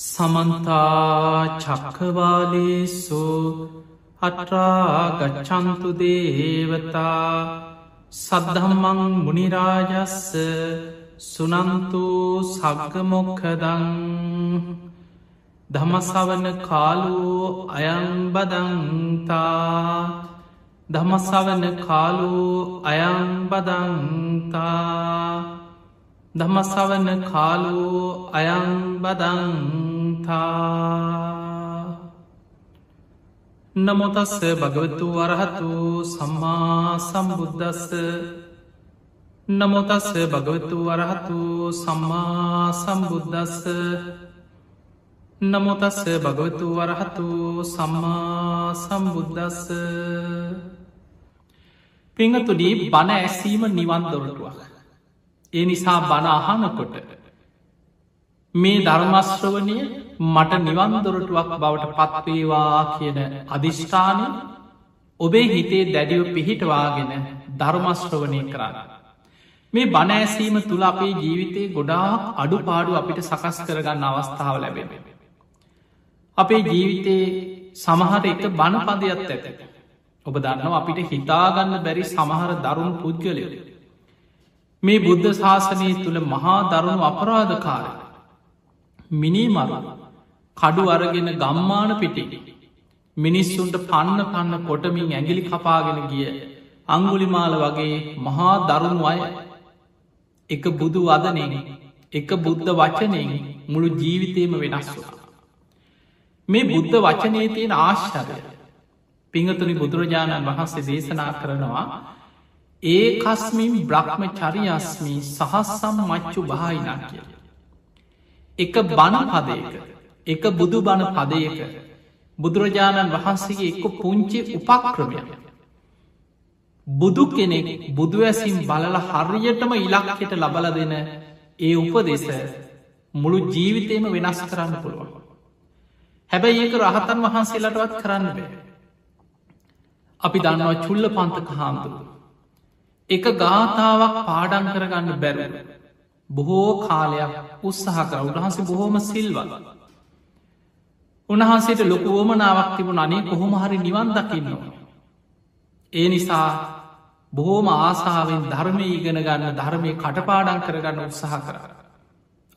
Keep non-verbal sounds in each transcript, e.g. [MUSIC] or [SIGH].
සමන්තා චක්කවාලේසු අට්‍රාගච්චන්තු දේවතා සද්ධම්මං මුනිරාජස්ස සුනන්තු සග්ගමොක්කදං දමසවන කාලු අයංබදන්තා දමසවන කාලු අයංබදන්තා දමසවන කාලු අයංබදන්තා නමුතස්ස භගවතු වරහතු සම්මා සම්බුද්ධස්ස නමුතස්ස භගවතු වරහතු සම්මා සම්බුද්ධස්ස නමුතස්ස භගවතු වරහතු සම්මා සම්බුද්ධස්ස පිංහතුඩී බණ ඇසීම නිවන් දොරටුවක්. ඒ නිසා බණ අහනකොට මේ ධර්මශ්‍රවනය මට නිවන් දොරටුවක් බවට පත්වේවා කියන අධිෂ්ඨානය ඔබේ හිතේ දැඩියෝ පිහිටවාගෙන ධර්මශ්‍රවනය කරන්න. මේ බණෑසීම තුළ අපේ ජීවිතයේ ගොඩාක් අඩු පාඩු අපිට සකස් කරගන්න අවස්ථාව ලැබෙන. අපේ ජීවිතයේ සමහර එක බණපදයක් ඇත. ඔබ දන්නවා අපිට හිතාගන්න බැරි සමහර දරුණු පුද්ගලය. මේ බුද්ධ ශාසනය තුළ මහා දරුණු අපරාධකාර මිනිමරු කඩු අරගෙන ගම්මාන පිටි මිනිස්සුන්ට පන්න පන්න කොටමින් ඇගිලි කපාගෙන ගිය අංගුලිමාල වගේ මහා දරුණු අය එක බුදු වදනෙන එක බුද්ධ වචනයෙන් මුළු ජීවිතයම වෙනස්ව. මේ බුද්ධ වචනය තියෙන ආශ්චරය පිංහතුනි බුදුරජාණන් වහන්සේ දේශනා කරනවා ඒ කස්මින් බ්‍රහ්ම චරියස්මී සහස්සම් මච්චු භායිනා කිය. එක බණ පදයක එක බුදු බණ පදයක බුදුරජාණන් වහන්සේගේ එක්ක පුංචි උපක්‍රමය. බුදු කෙනෙක් බුදුවැසින් බලල හරියටම ඉලක්කෙට ලබල දෙන ඒ උපදෙස මුළු ජීවිතයම වෙනස් කරන්න පුළුවන්. හැබැයි ඒක රහතන් වහන්සේලටවත් කරන්න බෑ. අපි දන්නවා චුල්ල පන්තක හාමුදුරුව. එක ගාථාවක් පාඩන් කරගන්න බැරුව. බොහෝ කාලයක් උත්සාහ කර උන්හන්සේ බොහෝම සිල්වල්. උන්හන්සේට ලොකුවෝමනාවක් තිබුණ අනේ කොහොම හරි නිවන් දකින්නවා. ඒ නිසා බොහෝම ආසාාවෙන් ධර්මය ඉගෙන ගන්න ධර්මය කටපාඩන් කරගන්න උත්සාහ කර.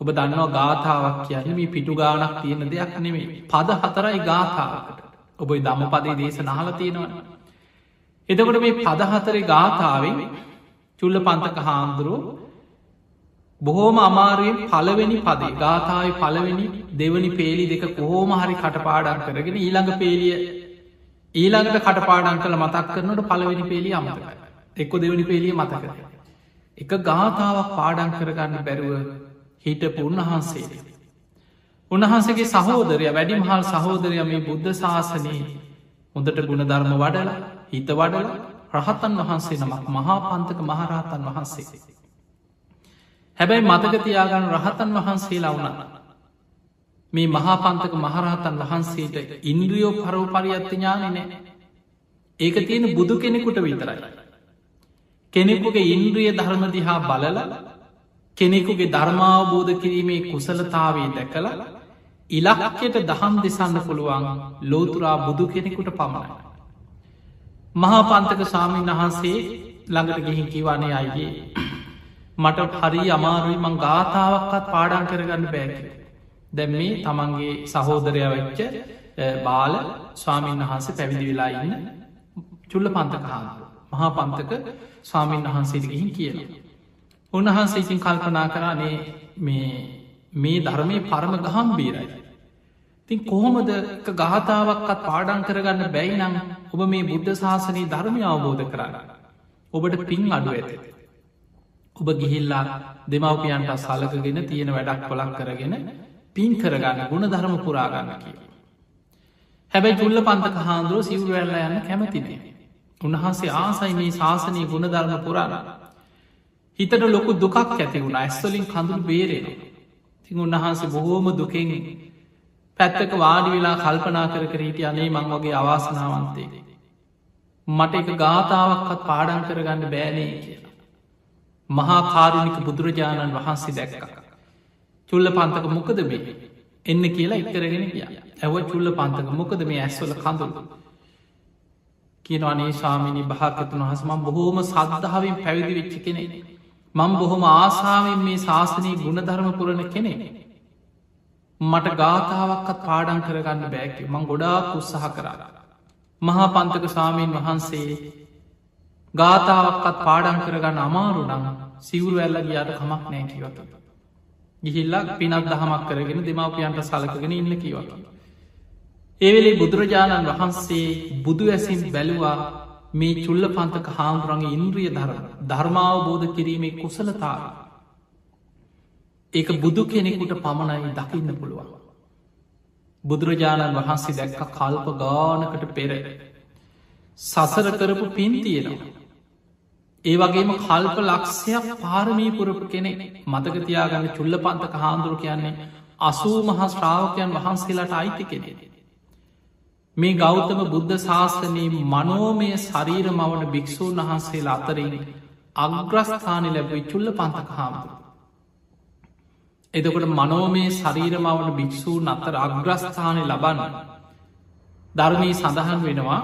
ඔබ දන්නවා ගාථාවක් කියන්න මේ පිටු ගානක් තියෙන දෙයක් නෙමේ පද හතරයි ගාථාවකට ඔබයි දම පදේ දේශ නහල තියෙනවා. එතකොට මේ පදහතර ගාථාවෙන් චුල්ල පන්තක හාමුදුරුව බොහෝම අමාරුවෙන් පලවෙනි පදේ ගාථාව පලවෙනි දෙවනි පේලි දෙක කොහෝම හරි කටපාඩන් කරගෙන ඊළඟ පේලිය ඊළඟට කටපාඩන් කළ මතක් කරනට පලවෙනි පේලි අමතක එක්කො දෙවනි පේලිය මතක එක ගාථාවක් පාඩන් කරගන්න බැරුව හිටපු උන්වහන්සේ. උන්වහන්සගේ සහෝදරය වැඩිමහල් සහෝදරය මේ බුද්ධ ශාසනයේ හොඳට ගුණ ධර්ම වඩලා හිත වඩල රහතන් වහන්සේ නමක් මහා පන්තක මහරහතන් වහන්සේ. හැබැයි මතකතියාගන්න රහතන් වහන්සේලා වුණ. මේ මහා පන්තක මහරහතන් වහන්සේට ඉන්ද්‍රියෝ පරව පරියත්ති ඥාන නෑ. ඒක තියෙන බුදු කෙනෙකුට විතරයි. කෙනෙකුගේ ඉන්ද්‍රිය ධර්මදිහා බලල කෙනෙකුගේ ධර්මාවබෝධ කිරීමේ කුසලතාවේ දැකළ ඉලක්කයට දහම් දෙසන්න පුළුවන් ලෝතුරා බුදු කෙනෙකුට පමණයි. මහාපන්තක සාමීන් වහන්සේ ළඟට ගිහින් කිවනේ අයිගේ මට හරි අමාරුයි මං ගාථාවක්කත් පාඩන් කරගන්න බෑක දැම් මේ තමන්ගේ සහෝදරය වෙච්ච බාල ස්වාමීන් වහන්සේ පැවිදි වෙලා ඉන්න චුල්ල පන්තක හා මහා පන්තක ස්වාමීන් වහන්සේට ගිහින් කියන. උන්වහන්සේ ඉසින් කල්පනා කරන්නේ මේ මේ ධර්මය පරම ගහම් බීරයි. තින් කොහොමද ගාථාවක්කත් පාඩන් කරගන්න බැයි නම් ඔබ මේ බුද්ධ ශාසනී ධර්මය අවබෝධ කරන්න. ඔබට පින් අඩු ඇත. ඔබ ගිහිල්ලා දෙමවපියන්ට සලකගෙන තියෙන වැඩක් කොලක් කරගෙන පින් කරගන්න ගුණ ධර්ම පුරාගන්න කිය. හැබැයි තුල්ල පන්තක හාන්දුරුව සිවරැල්ල යන්න කැමතිනේ. උන්වහන්සේ ආසයි මේ ශාසනය ගුණ ධර්ම පුරාණ. හිතට ලොකු දුකක් ඇති වුණ ඇස්වලින් කඳුරු බේරෙන. තිං උන්වහන්සේ බොහෝම දුකෙන් පැත්තක වාඩි වෙලා කල්පනා කර කරීට අනේ මං වගේ අවාසනාවන්තේ. මට එක ගාථාවක්කත් පාඩන් කරගන්න බෑනේ කියලා. මහා කාරුණික බුදුරජාණන් වහන්සේ දැක්ක. චුල්ල පන්තක මොකද මේ එන්න කියලා එක්කරගෙන කිය ඇව චුල්ල පන්තක මොකද මේ ඇස්වල කඳුළු කියනවානේ ශාමිනි භාකතුන් හසම බොහෝම සද්ධාවෙන් පැවිදි වෙච්චි කෙනෙ මං බොහොම ආසාාවෙන් මේ ශාසනයේ ගුණධර්ම පුරණ කෙනෙ මට ගාථාවක්කත් පාඩන් කරගන්න බෑකි මං ගොඩාක් උත්සාහ කරා. මහා පන්තක සාමීන් වහන්සේ ගාථාවක්කත් පාඩන් කරගන්න අමාරුනම් සිවුරු ඇල්ල ගියාට කමක් නෑ කිවත ගිහිල්ලක් පිනත් දහමක් කරගෙන දෙමවපියන්ට සලකගෙන ඉන්න කිවත ඒවෙලේ බුදුරජාණන් වහන්සේ බුදු ඇසින් බැලුවා මේ චුල්ල පන්තක හාමුදුරන්ගේ ඉන්ද්‍රිය ධර්ම ධර්මාවබෝධ කිරීමේ කුසලතාව. ඒක බුදු කෙනෙකුට පමණයි දකින්න පුළුවන්. බුදුරජාණන් වහන්සේ දැක්ක කල්ප ගානකට පෙර සසර කරපු පින් තියෙනවා. ඒ වගේම කල්ප ලක්ෂයක් පාරමී පුරපු කෙනෙ මතකතියාගන්න චුල්ල පන්තක හාන්දුරු කියන්නේ අසූ මහා ශ්‍රාවකයන් වහන්සේලාට අයිති කෙනෙ මේ ගෞතම බුද්ධ ශාසනයේ මනෝමය ශරීර මවන භික්‍ෂූන් වහන්සේලා අතරින් අග්‍රස්ථාන ලැබයි චුල්ල පන්තක හාමුදුරු. එදකොට මනෝමේ ශරීර මවන භික්‍ෂූන් අතර අග්‍රස්ථානය ලබන්න ධර්මී සඳහන් වෙනවා.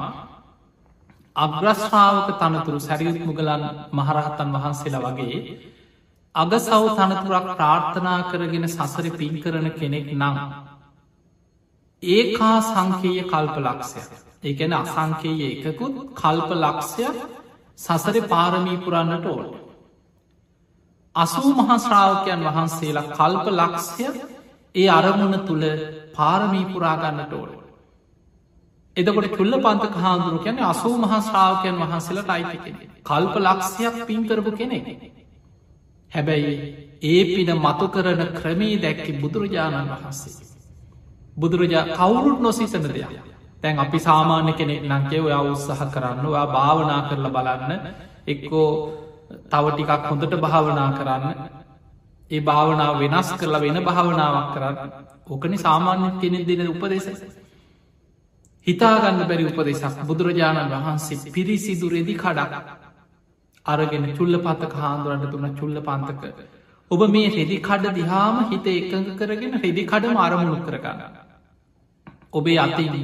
අග්‍රශ්ාවක තනතුරු සැරියුත් මුගලන් මහරහත්තන් වහන්සේලා වගේ අගසව් තනතුරක් ප්‍රාර්ථනා කරගෙන සසර පින් කරන කෙනෙක් නම් ඒකා සංකේය කල්ප ලක්ෂය ඒගැන අසංකේය එකකුත් කල්ප ලක්ෂයක් සසර පාරමී පුරන්නට ඕට අසූ මහාශ්‍රාවකයන් වහන්සේලා කල්ප ලක්ෂය ඒ අරමුණ තුළ පාරමී පුරාගන්නට ඕට එදකොට තුල්ල පන්ත හාදුරු කියැන අසූ මහාශ්‍රාවකයන් වහන්සේලට අයිති කෙනෙ කල්ප ලක්ෂයක් පින්කරපු කෙනෙ හැබැයි ඒ පින මතු කරන ක්‍රමී දැක්කි බුදුරජාණන් වහන්සේ. බුදුරජා කවුරුත් නොසිසන දෙයක්. තැන් අපි සාමාන්‍ය කෙනෙක් නංකේ ඔයා උත්සාහ කරන්න ඔයා භාවනා කරලා බලන්න. එක්කෝ තව ටිකක් හොඳට භාවනා කරන්න. ඒ භාවනාව වෙනස් කරලා වෙන භාවනාවක් කරන්න. ඕකන සාමාන්‍ය කෙනෙක් දෙන උපදෙස හිතාගන්න බැරි උපදෙසක් බුදුරජාණන් වහන්සේ පිරිසිදු රෙදි කඩක් අරගෙන චුල්ල පත්තක හාන්දුරන්ට තුන්න චුල්ල පන්තක ඔබ මේ රෙදි කඩ දිහාම හිත එකඟ කරගෙන රෙදි කඩම අරමුණු කරගන්න. ඔබේ අතින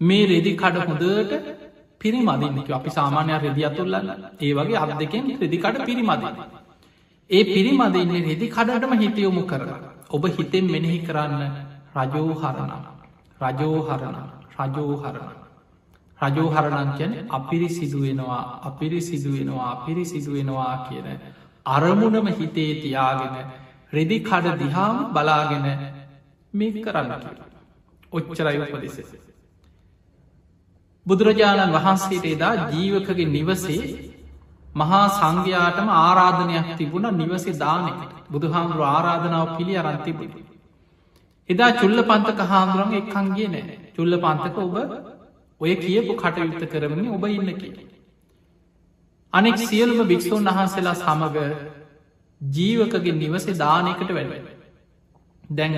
මේ රෙදි කඩ හොඳට පිරිමදින්නක අපි සාමානය රෙදි අතුල්ලන්න ඒ වගේ අත් දෙකෙන් රෙදිකඩ පිරිමද ඒ පිරිමදන්නේ රෙදි කඩටම හිතයොමු කර ඔබ හිතෙන් මෙනෙහි කරන්න රජෝහරණ රජෝහරණ රජෝහරණ රජෝහරණන් කියැන අපිරි සිදුවෙනවා අපිරි සිදුවෙනවා අපිරි සිදුවෙනවා කියන අරමුණම හිතේ තියාගෙන රෙදි කඩ දිහාම බලාගෙන මේ කරන්න කියලා. ඔච්චරයි උපදෙස. බුදුරජාණන් වහන්සේට එදා ජීවකගේ නිවසේ මහා සංඝයාටම ආරාධනයක් තිබුණ නිවසේ දානකට බුදුහාමුදුරු ආරාධනාව පිළි අරන්තිබුණ. එදා චුල්ල පන්තක හාමුදුරන් එක්කන්ගේ නෑ චුල්ල පන්තක ඔබ ඔය කියපු කටයුත්ත කරමින් ඔබ ඉන්න කිය. අනෙක් සියලුම භික්‍ෂූන් වහන්සේලා සමඟ ජීවකගේ නිවසේ දානයකට වැඩ. දැන්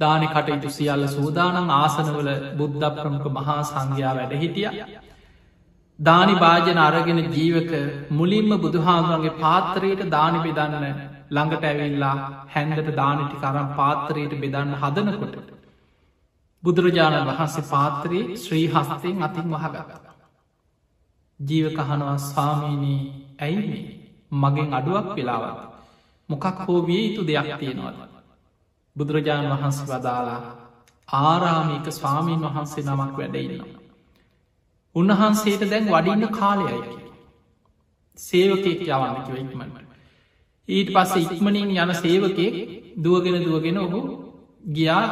දානි කටයුතු සියල්ල සූදානන් ආසනවල බුද්ධ ප්‍රමුඛ මහා සංඝයා වැඩ හිටිය. දානි භාජන අරගෙන ජීවක මුලින්ම බුදුහාමුදුරන්ගේ පාත්තරයට දානි බෙදන්න ළඟට ඇවිල්ලා හැන්දට දානටි කරම් පාත්තරයට බෙදන්න හදනකොට. බුදුරජාණන් වහන්සේ පාත්‍රයේ ශ්‍රී හස්තයෙන් අතින් වහගත. ජීවකහනවා ස්වාමීනී ඇයි මගෙන් අඩුවක් වෙලාවත්. මොකක් හෝ විය යුතු දෙයක් තියෙනවද. බුදුරජාණන් වහන්සේ වදාලා ආරාමික ස්වාමීන් වහන්සේ නමක් වැඩඉන්නවා. උන්වහන්සේට දැන් වඩින්න කාලයයි සේවකෙක් යවන්නකිව ඉක්මට. ඊට පස්සේ ඉක්මනින් යන සේවකෙක් දුවගෙන දුවගෙන ඔහු ගියා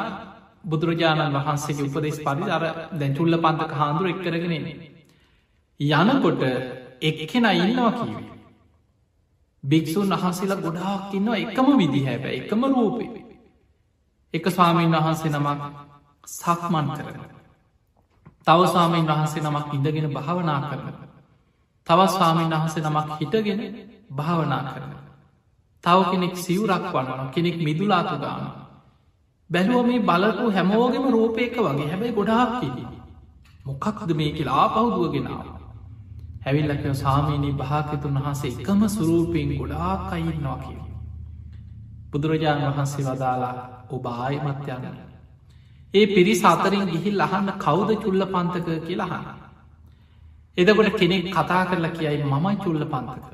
බුදුරජාණන් වහන්සේගේ උපදෙස් පරි අර දැචුල්ල පන්තක හාන්දුර එක් කරගෙනෙන. යනකොට එක්කෙන ඉන්නවා කිවේ. භික්‍ෂූන් වහන්සේලා ගොඩාක් ඉන්නවා එකම විදි හැබැ එකම රූපේ. එක ස්වාමීන් වහන්සේ නමක් සක්මන් කරන. තව ස්වාමීන් වහන්සේ නමක් ඉඳගෙන භාවනා කරන. තවත් ස්වාමීන් වහන්සේ නමක් හිටගෙන භාවනා කරන. තව කෙනෙක් සිවරක් වන්නන කෙනෙක් මිදුලාතු ගාන. බැලුව මේ බලපු හැමෝගෙම රූපයක වගේ හැබැයි ගොඩාක් කිදී. මොකක්ද මේ කියලා ආපවුදුවගෙනාව. හැවිල්ලක සාමීනී භාකතුන් වහන්සේ එකම සුරූපයෙන් ගොඩාක් අයින්නවා කිය. බුදුරජාණන් වහන්සේ වදාලා ඔබ ආයමත් යන්න ඒ පිරි සාතරින් ගිහිල් අහන්න කවුද චුල්ල පන්තක කියලාහන්න. එදකොට කෙනෙක් කතා කරලා කියයි මමයි චුල්ල පන්තක.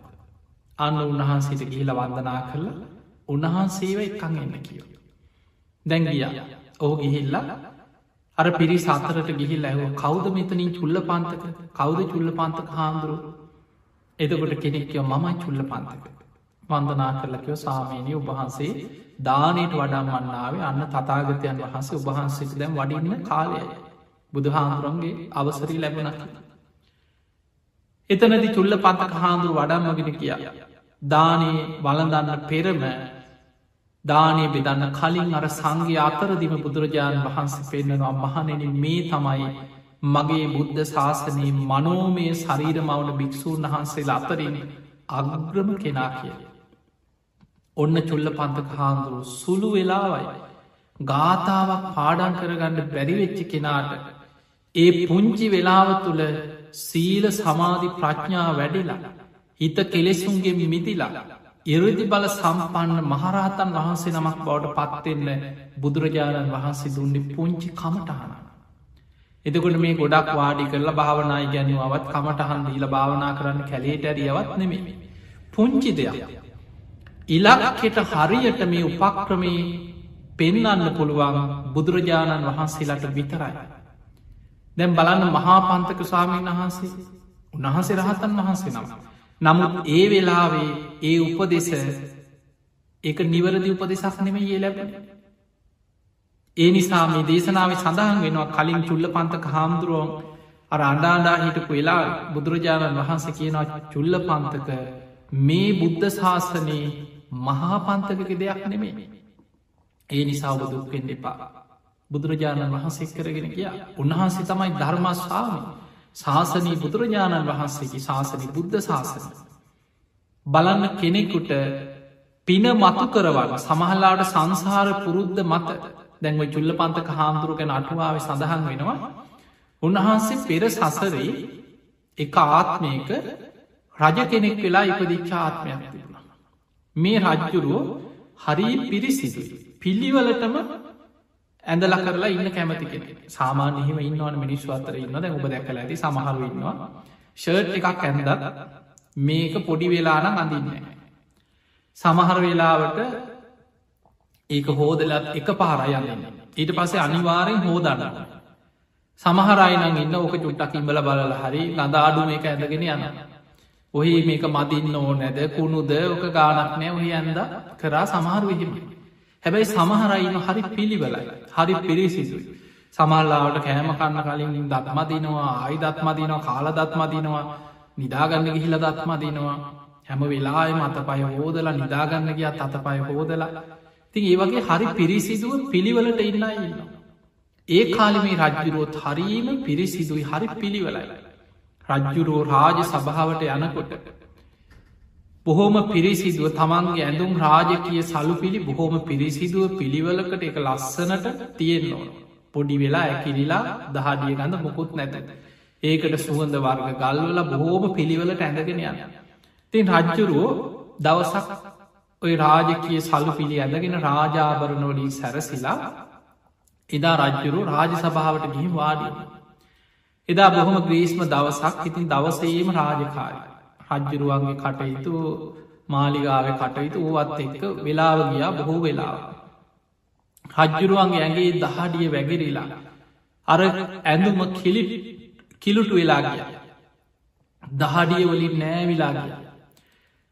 අන්න උන්වහන්සේට ගිහිල වන්දනා කරලා උන්වහන්සේව එක්කං එන්න කියෝ. දැංගිය ඕ ගිහිල්ලා අර පිරි සතරට ගිහිල් ඇහෝ කෞද මෙතනින් චුල්ල පන්තක කෞද චුල්ල පන්තක හාමුදුරු එදකොට කෙනෙක්කව මමයි චුල්ල පන්තක වන්දනා කරලකව සාමීනය උබහන්සේ දානයට වඩම්මන්නාවේ අන්න තතාගතයන් වහන්සේ උබහන්සේට දැම් වඩින්න කාලයයි බුදුහාමුරන්ගේ අවසරී ලැබෙනකි. එතනදි චුල්ල පන්තක හාමුදුරු වඩම්මගෙන කිය. දානයේ වලඳන්න පෙරම දානය බෙදන්න කලින් අර සංගේ අතරදිම බුදුරජාණන් වහන්සේ පෙන්න්නනවා මහනෙන මේ තමයි මගේ බුද්ධ ශාසනයේ මනෝමය ශරීර මවුන භික්‍ෂූන් වහන්සේ අතරින් අග්‍රම කෙනා කිය. ඔන්න චුල්ල පන්තක හාන්දුරු සුළු වෙලාවයි. ගාථාවක් පාඩන් කරගන්න බැරිවෙච්චි කෙනාට ඒ පුංචි වෙලාව තුළ සීල සමාධි ප්‍රඥා වැඩිලා හිත කෙලෙසුන්ගේ මිදිලා ඉරදි බල සම්පන්න මහරහතන් වහන්සේ නමක් බවට පත්වෙන්න බුදුරජාණන් වහන්සේ දුන්නේ පුංචි කමටහන. එතකොට මේ ගොඩක් වාඩි කරලා භාවනායි ගැනුවවත් කමටහන් දීල භාවනා කරන්න කැලේට ඇරියවත් නෙමේ. පුංචි දෙයක්. ඉලක්කෙට හරියට මේ උපක්‍රමේ පෙන්නන්න පුළුවන් බුදුරජාණන් වහන්සේලාට විතරයි. දැම් බලන්න මහාපන්තක ස්වාමීන් වහන්සේ උන්වහන්සේ රහතන් වහන්සේ නම. නමුත් ඒ වෙලාවේ ඒ උපදෙස එක නිවරදි උපදෙසක් නෙම ඒ ලැබෙන. ඒ නිසා මේ දේශනාව සඳහන් වෙනවා කලින් චුල්ල පන්තක හාමුදුරුවන් අර අඩාඩා හිටපු වෙලා බුදුරජාණන් වහන්සේ කියනවා චුල්ල පන්තක මේ බුද්ධ ශාසනයේ මහා පන්තකක දෙයක් නෙමේ. ඒ නිසා ඔබ දුක්ෙන් එපා. බුදුරජාණන් වහන්සේ කරගෙන කිය උන්වහන්සේ තමයි ධර්මස්වාමී ශාසනී බුදුරජාණන් වහන්සේගේ ශාසනි බුද්ධ ශාසන. බලන්න කෙනෙකුට පින මතු කරවන්න සමහල්ලාට සංසාර පුරුද්ධ මත දැන්ව චුල්ල පන්තක හාමුදුරුගෙන අටුවාව සඳහන් වෙනවා. උන්වහන්සේ පෙර සසරේ එක ආත්මයක රජ කෙනෙක් වෙලා ඉපදිච්ච ආත්මයක් තිබුණ. මේ රජ්ජුරුවෝ හරි පිරිසිදුයි. පිල්ලිවලටම ඇඳල කරලා ඉන්න කැමති කෙන සාමාන්‍යහිම ඉන්නවන මිනිස් අතර ඉන්නද ඔබ දැකල ඇති සමහරු ඉන්නවා. ෂර්ට් එකක් ඇඳත් මේක පොඩි වෙලානම් අඳින්න සමහර වෙලාවට ඒක හෝදලත් එක පාරයන්න ඊට පස්සේ අනිවාරයෙන් හෝදන්න සමහරයිනං ඉන්න ඕක චුට්ටක් ඉම්බල බලල හරි නදාඩු මේක ඇඳගෙන යන්න ඔහි මේක මදින්න ඕ නැද කුණුද? ඕක ගානක් නෑ. ඔහි ඇන්ද? කරා සමහර විහිමි හැබැයි සමහරයින හරි පිළිවලයි. හරි පිරිසිදුයි. සමල්ලාවට කෑම කන්න කලින් දත්මදිනවා අයි දත්මදිනවා කාල දත්මදිනවා නිදාගන්න ගිහිල දත්මදිනවා හැම වෙලායි මත පය හෝදලා නිදාගන්න ගියත් අත පය හෝදලා. තින් ඒ වගේ හරි පිරිසිදුව පිළිවලට ඉන්න ඉන්න. ඒ කාලිමේ රජ්ජුරුවොත් හරීම පිරිසිදුයි හරි පිළිවලයි. රජ්ජුරුවෝ රාජ සභාවට යනකොට බොහෝම පිරිසිදුව තමන්ගේ ඇඳුම් රාජකය සලු පිළි බොහෝම පිරිසිදුව පිළිවලකට එක ලස්සනට තියෙන්න ඕන. පොඩි වෙලා ඇකිරිලා දහඩිය ගඳ මොකුත් නැත. ඒකට සුහඳ වර්ග ගල්වල බොහෝම පිළිවලට ඇඳගෙන යන. තින් රජ්ජුරුවෝ දවසක් ඔය රාජකය සලු පිළි ඇඳගෙන රාජාභරණෝලින් සැරසිලා එදා රජ්ජුරු රාජ සභාවට ගිහිම් වාඩිය. එදා බොහොම ග්‍රීස්ම දවසක් ඉතින් දවසේම රාජකාරය. රජ්ජුරුවන්ගේ කටයුතු මාලිගාව කටයුතු වුවත් එක්ක වෙලාව ගියා බොහෝ වෙලාව. රජ්ජුරුවන්ගේ ඇගේ දහඩිය වැගිරිලා. අර ඇඳුම කිලි කිලුටු වෙලා ගිය. දහඩිය වලින් නෑවිලා ගිය.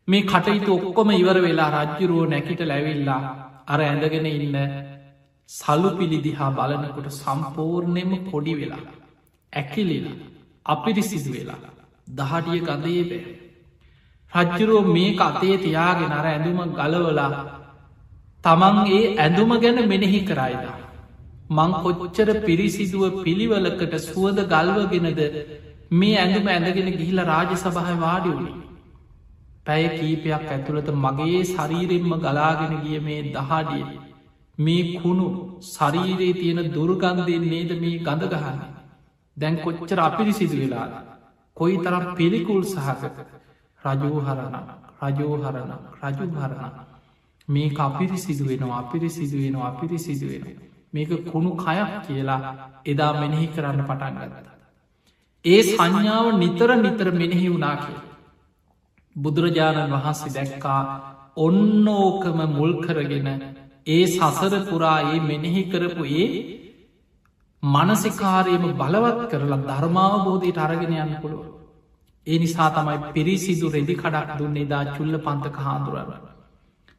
මේ කටයුතු ඔක්කොම ඉවර වෙලා රජ්ජුරුවෝ නැකිට ලැවිල්ලා අර ඇඳගෙන ඉන්න සල්ලු පිළිදිහා බලනකොට සම්පූර්ණයම පොඩි වෙලා. ඇකිලිලා අපිරිසිදු වෙලා. දහටිය ගදේ බෑ. රජ්ජුරුව මේ අතේ තියාගෙන අර ඇඳුම ගලවලා තමන් ඒ ඇඳුම ගැන මෙනෙහි කරයිදා. මං කොච්චර පිරිසිදුව පිළිවලකට සුවද ගල්වගෙනද මේ ඇඳුම ඇඳගෙන ගිහිල රාජ සභහය වාඩි වුණේ. පැය කීපයක් ඇතුළත මගේ ශරීරෙන්ම ගලාගෙන ගිය මේ දහඩිය මේ කුණු ශරීරයේ තියෙන දුර්ගන්ධයෙන් නේද මේ ගඳ ගහන්න. දැන් කොච්චර අපිරිසිදු වෙලා. කොයි තරම් පිළිකුල් සහක රජූහරණ රජෝහරණ රජුහරණ මේ අපිරි සිදුවෙනවා අපිරි සිදුවෙනවා අපිරි සිදුවෙන මේක කුණු කයක් කියලා එදා මෙනෙහි කරන්න පටන් ගත්තා. ඒ සංඥාව නිතර නිතර මෙනෙහි වුනා කිය. බුදුරජාණන් වහන්සේ දැක්කා ඔන්නෝකම මුල් කරගෙන ඒ සසර පුරා ඒ මෙනෙහි කරපු ඒ මනසිකාරයම බලවත් කරලා ධර්මාවබෝධයට අරගෙන යන්න පුළුව. ඒ නිසා තමයි පිරිසිදු රෙදි කඩක් දුන්නේ දා චුල්ල පන්තක හාදුරන්න.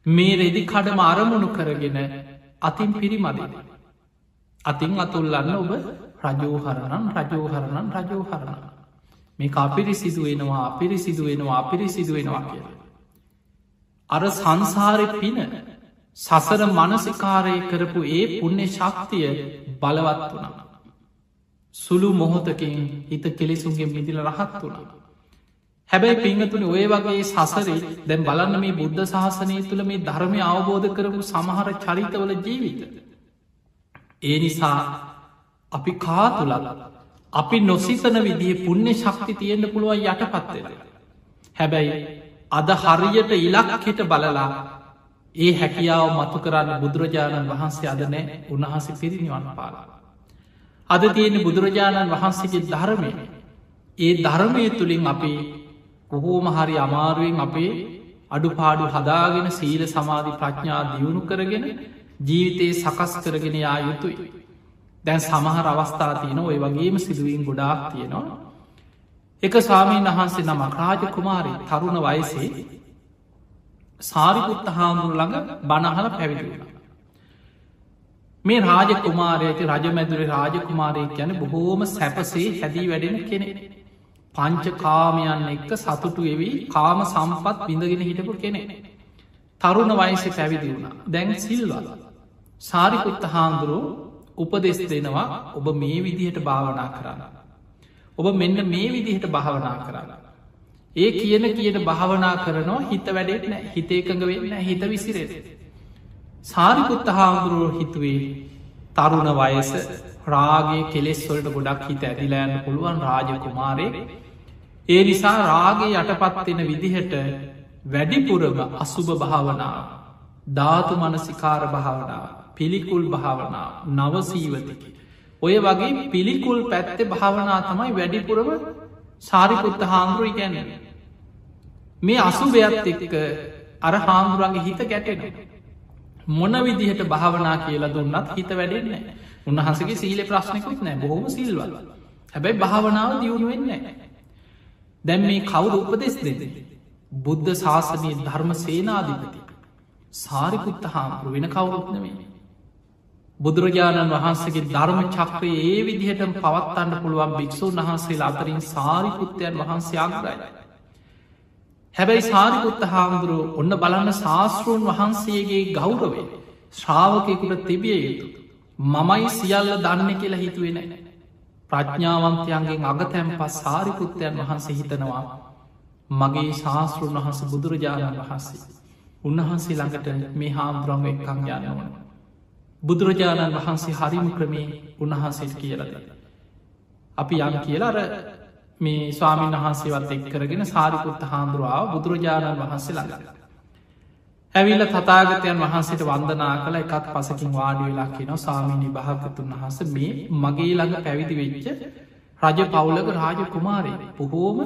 මේ රෙදි කඩම අරමුණු කරගෙන අතින් පිරිමදින. අතින් අතුල්ලන්න ඔබ රජෝහරණන් රජෝහරණන් රජෝහරණ. මේ අපිරි සිදුවෙනවා අපිරි සිදුවෙනවා අපිරි සිදුවෙනවා කිය. අර සංසාරය පින සසර මනසිකාරය කරපු ඒ පුුණ්‍ය ශක්තිය බලවත් වුණා. සුළු මොහොතකින් හිත කෙලෙසුන්ගේ මිදිල රහත් වුණා. හැබැයි පිංහතුනි ඔය වගේ සසරේ දැම් බලන්න මේ බුද්ධ ශාසනය තුළ මේ ධර්මය අවබෝධ කරපු සමහර චරිතවල ජීවිත. ඒ නිසා අපි කාතුලල අපි නොසිතන විදිහ පුුණ්‍ය ශක්ති තියෙන්න්න පුළුවන් යට පත්වෙන. හැබැයි අද හරියට ඉලක්කෙට බලලා ඒ හැකියාව මතු කරන්න බුදුරජාණන් වහන්සේ අදනෑ උන්වහස පිරිනිවන්න පාලා. අද තියෙන බුදුරජාණන් වහන්සේගේ ධර්මය ඒ ධර්මය තුළින් අපි කොහෝම හරි අමාරුවෙන් අපේ අඩුපාඩු හදාගෙන සීල සමාධි ප්‍රඥා දියුණු කරගෙන ජීවිතයේ සකස් කරගෙන යා යුතුයි. දැන් සමහර අවස්ථා තියන ඔය වගේම සිදුවීම් ගොඩාක් තියෙනවා. එක ස්වාමීන් වහන්සේ නමක් රාජ කුමාරී තරුණ වයසේ සාරිපුත්ත හාමුදුරු ළඟ බණහල පැවිදිුණ. මේ රාජ කුමාරයති රජමැදුර රාජකුමාරය ගැන බොහෝම සැපසේ හැදී වැඩෙන කෙනෙ. පංච කාමයන් එක්ක සතුටු එවී කාම සම්පත් බිඳගෙන හිටපු කෙනෙ. තරුණ වයසි පැවිදි වුණ දැන් සිල්වල. සාරිකුත්ත හාමුදුරුව උපදෙස් දෙනවා ඔබ මේ විදිහට භාවනා කරන්න. ඔබ මෙන්න මේ විදිහට භාවනා කරන්න. ඒ කියන කියන භාවනා කරනවා හිත වැඩෙත් නෑ හිතේකඟ වෙන්න හිත විසිරෙද. සාරිකුත්ත හාමුදුරුව හිතුවේ තරුණ වයස රාගේ කෙලෙස් වලට ගොඩක් හිත ඇදිලෑන්න පුළුවන් රාජකුමාරය ඒ නිසා රාගේ යටපත්වෙන විදිහට වැඩිපුරම අසුභ භාවනාව ධාතු මනසිකාර භාවනාව පිළිකුල් භාවනාව නවසීවතිකි. ඔය වගේ පිළිකුල් පැත්තෙ භාවනා තමයි වැඩිපුරම සාරිපුත්ත හාමුදුරුව ගැන. මේ අසුභයත් එක්ක අර හාමුදුරන්ගේ හිත ගැටෙන. මොන විදිහට භාවනා කියලා දුන්නත් හිත වැඩෙන්නේ උන්වහන්සගේ සීල ප්‍රශ්නකුත් නෑ බොහොම සිල්වල. හැබැයි භාවනාව දියුණු වෙන්නේ. දැම් මේ කවුද උපදෙස් දෙද. බුද්ධ ශාසනය ධර්ම සේනාධිපති. සාරිකුත්ත හාමුදුරු වෙන කවුරුත්නවේ. බුදුරජාණන් වහන්සේගේ ධර්ම චක්‍රයේ ඒ විදිහට පවත්තන්න පුළුවන් භික්‍ෂූන් වහන්සේලා අතරින් සාරිකුත්තයන් වහන්සේ අග්‍රයි. හැබැයි සාරිකුත්ත හාමුදුරුව ඔන්න බලන්න ශාස්තෘන් වහන්සේගේ ගෞරවේ ශ්‍රාවකයකුට තිබිය යුතු. මමයි සියල්ල දන්න කියලා හිතුවෙන. ප්‍රඥාවන්තයන්ගේ අගතැම් පස් සාරිකුත්තයන් වහන්සේ හිතනවා මගේ ශාස්තෘන් වහන්ස බුදුරජාණන් වහන්සේ. උන්වහන්සේ ළඟට මේ හාමුදුරම එක්කං යන්නවන. බුදුරජාණන් වහන්සේ හරිම ක්‍රමේ උන්වහන්සේට කියලද. අපි යම් කියලාර මේ ස්වාමීන් වහන්සේවත් එක් කරගෙන සාරිකුත්ත හාන්දුරුවාව බුදුරජාණන් වහන්සේ ළඟ. ඇවිල්ල තතාගතයන් වහන්සේට වන්දනා කළ එකත් පසකින් වාඩි වෙලා කියන සාමීනි භාගතුන් වහස මේ මගේ ළඟ පැවිදි වෙච්ච රජ පවුලක රාජ කුමාරය බොහෝම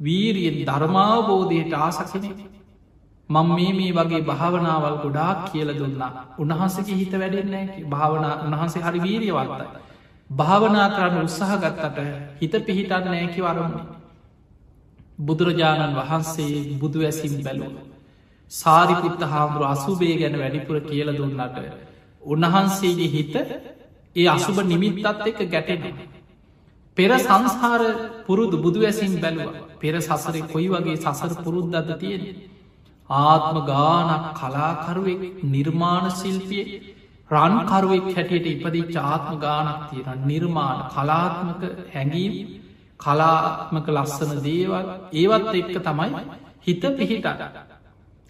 වීරියෙන් ධර්මාවබෝධයට ආසකිනෙ මං මේ මේ වගේ භාවනාවල් ගොඩාක් කියල දුන්නා උන්වහන්සගේ හිත වැඩෙන්නේ භාවනා උන්වහන්සේ හරි වීරියවත්තයි භාවනා කරන්න උත්සාහ ගත්තට හිත පිහිටන්න නෑකි වරමුණ. බුදුරජාණන් වහන්සේ බුදු ඇසිම් බැලුව. සාරිපුත්ත හාමුදුර අසුබේ ගැන වැඩිපුර කියල දුන්නට. උන්වහන්සේගේ හිත ඒ අසුභ නිමිත්තත් එක ගැටෙන. පෙර සංස්හාර පුරුදු බුදු ඇසින් බැලුව පෙර සසරේ කොයි වගේ සසර පුරුද්දද තියෙන. ආත්ම ගානක් කලාකරුවෙක් නිර්මාණ ශිල්පිය රන්කරුවෙක් හැටියට ඉපදී චාත්ම ගානක් තියෙන නිර්මාණ කලාත්මක හැඟීම් කලාත්මක ලස්සන දේවල් ඒවත් එක්ක තමයි හිත පිහිට.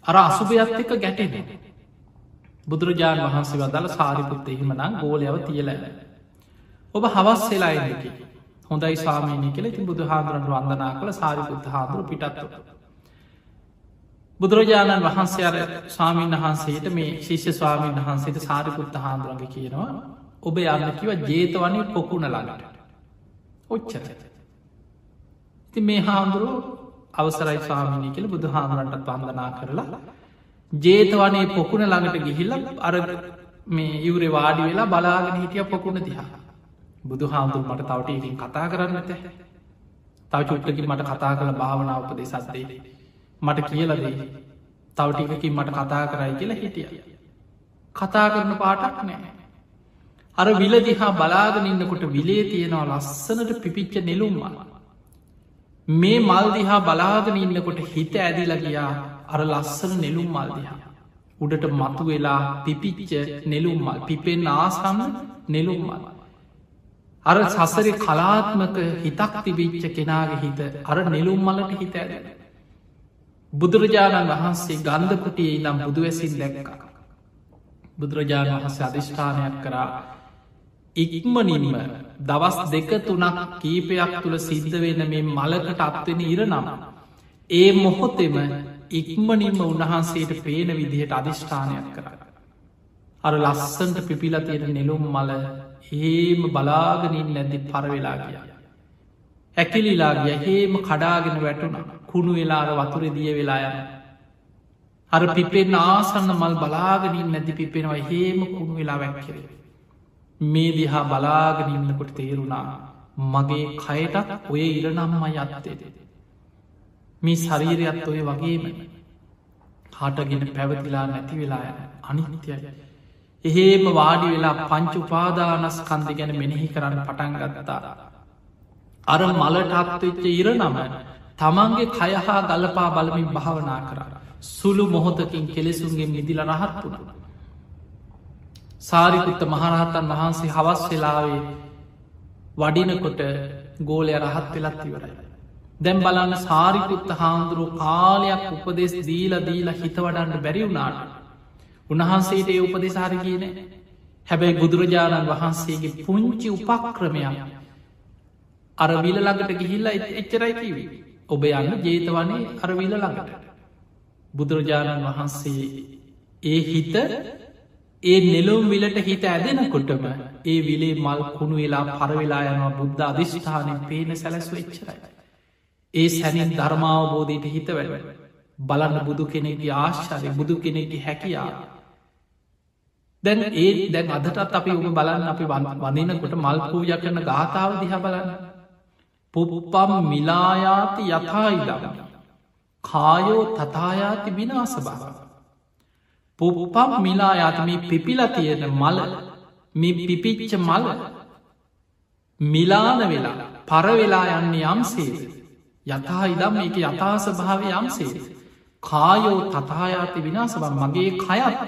අර අසුභයත් එක ගැටෙන බුදුරජාණන් වහන්සේ වදල සාරිපුත්ත එහෙමනම් ගෝලයව තියලැ ඔබ හවස් වෙලා එන්නක හොඳයි සාමීනය කෙල ති බුදු හාදුරන් වන්දනා කළ සාරිපුත්ත හාදුර පිටත්ව. බුදුරජාණන් වහන්සේ අර ස්වාමීන් වහන්සේට මේ ශිෂ්‍ය ස්වාමීන් වහන්සේට සාරිකුත්ත හාන්දුරග කියනවා ඔබ යන්නකිව ජේතවනය පොකුණ ළඟට. ඔච්චර. ති මේ හාමුදුරුව අවසරයි ස්වාමිනී කියල බුදු හාමුරන්ට පන්දනා කරලා ජේතවනේ පොකුණ ළඟට ගිහිල්ල අර මේ ඉවරේ වාඩි වෙලා බලාගෙන හිටිය පොකුණ දිහා. බුදු හාමුදුර මට තවට ඉතින් කතා කරන්නට තව චුට්ටකින් මට කතා කළ භාවනාවපදේ සත්දේ මට කියලදේ තවටිකකින් මට කතා කරයි කියලා හිටිය. කතා කරන පාටක් නෑ අර විල දිහා බලාගෙන ඉන්නකොට විලේ තියෙනවා ලස්සනට පිපිච්ච නෙලුම්මා මේ මල්දිහා බලාගෙන ඉන්නකොට හිත ඇදිල ගියා අර ලස්සන නෙලුම් මල්දිහා උඩට මතු වෙලා පිපිච්ච නෙලුම්මල් පිපෙන් ආසන්න නෙලුම්මල් අර සසරි කලාත්මක හිතක් තිබිච්ච කෙනාගේ හිත අර නෙලුම් මලට හිත ඇද බුදුරජාණන් වහන්සේ ගන්ධකුටියේ නම් බුදුවැසින් දැක්ක. බුදුරජාණන් වහන්සේ අධිෂ්ඨානයක් කරා ඉක්මනින්ම දවස් දෙක තුනක් කීපයක් තුළ සිද්ධ වෙන මේ මලකට අත්වෙන ඉරනම් ඒ මොහොතෙම ඉක්මනින්ම උන්වහන්සේට පේන විදිහට අධිෂ්ඨානයක් කර. අර ලස්සන්ට පිපිල තියෙන නෙලුම් මල ඒම බලාගනින් නැදි පරවෙලා ගිය. ඇකිලිලා ගිය හේම කඩාගෙන වැටුණ. කුණු වෙලාර වතුර දිය වෙලා යන. අර පිපෙන් ආසන්න මල් බලාගනින් නැති පිපෙනවා හේම කුණු වෙලා වැැක්කිරේ මේ දිහා බලාගෙනන්නකොට තේරුණා මගේ කයටත් ඔය ඉරනම්ම යත්තේ මේ ශරීරයත් ඔය වගේම. හටගෙන පැවතිලා නැති වෙලා අනිත්‍යයි. එහෙම වාඩි වෙලා පංචු පාදානස් කන්දි ගැන මෙනෙහි කරන්න පටන් ගත්තා. අර මලටත්වෙච්ච ඉරනම තමන්ගේ කයහා ගලපා බලමින් භාවනා කර සුළු මොහොතකින් කෙලෙසුන්ගේ මිදිල රහත් වුණා සාරිකුත්ත මහරහතන් වහන්සේ හවස් වෙලාවේ වඩිනකොට ගෝලය රහත් වෙලත් ඉවරයි. දැම් බලන්න සාරිකුත්ත හාමුදුරුව කාලයක් උපදෙස් දීල දීල හිතවඩන්න බැරිවුණාට. උන්වහන්සේට ඒ උපදෙසාරි කියන හැබැයි බුදුරජාණන් වහන්සේගේ පුංචි උපක්‍රමයක් අර විල ළඟට ගිහිල්ල එච්චරයි කිවී. ඔබ යන්න ජේතවනේ අර විල ළඟට. බුදුරජාණන් වහන්සේ ඒ හිත ඒ නෙලුම් විලට හිත ඇදෙනකොටම ඒ විලේ මල් කුණු වෙලා පරවෙලා යනවා බුද්ධ අධිෂ්ඨානයෙන් පේන සැලැස්ව එච්චරයි. ඒ සැනින් ධර්මාවබෝධයට හිත වැඩ බලන්න බුදු කෙනෙගේ ආශ්චාරය බුදු කෙනෙගේ හැකියා. දැන් ඒ දැන් අදටත් අපි ඔබ බලන්න අපි වඳනකොට මල් පූජ කරන ගාථාව දිහ බලන්න. පුප්පම් මිලායාති යථායිදම. කායෝ තතායාති විනාස බව. පුප්පම් මිලා යතම පිපිල තියෙන මල මි පිපිච්ච මල. මිලාන වෙලා පරවෙලා යන්නේ යම්සේ යතා ඉදම් එක යථාස භාව යම්සේ කායෝ තතායාති විනාසබ. මගේ කයත්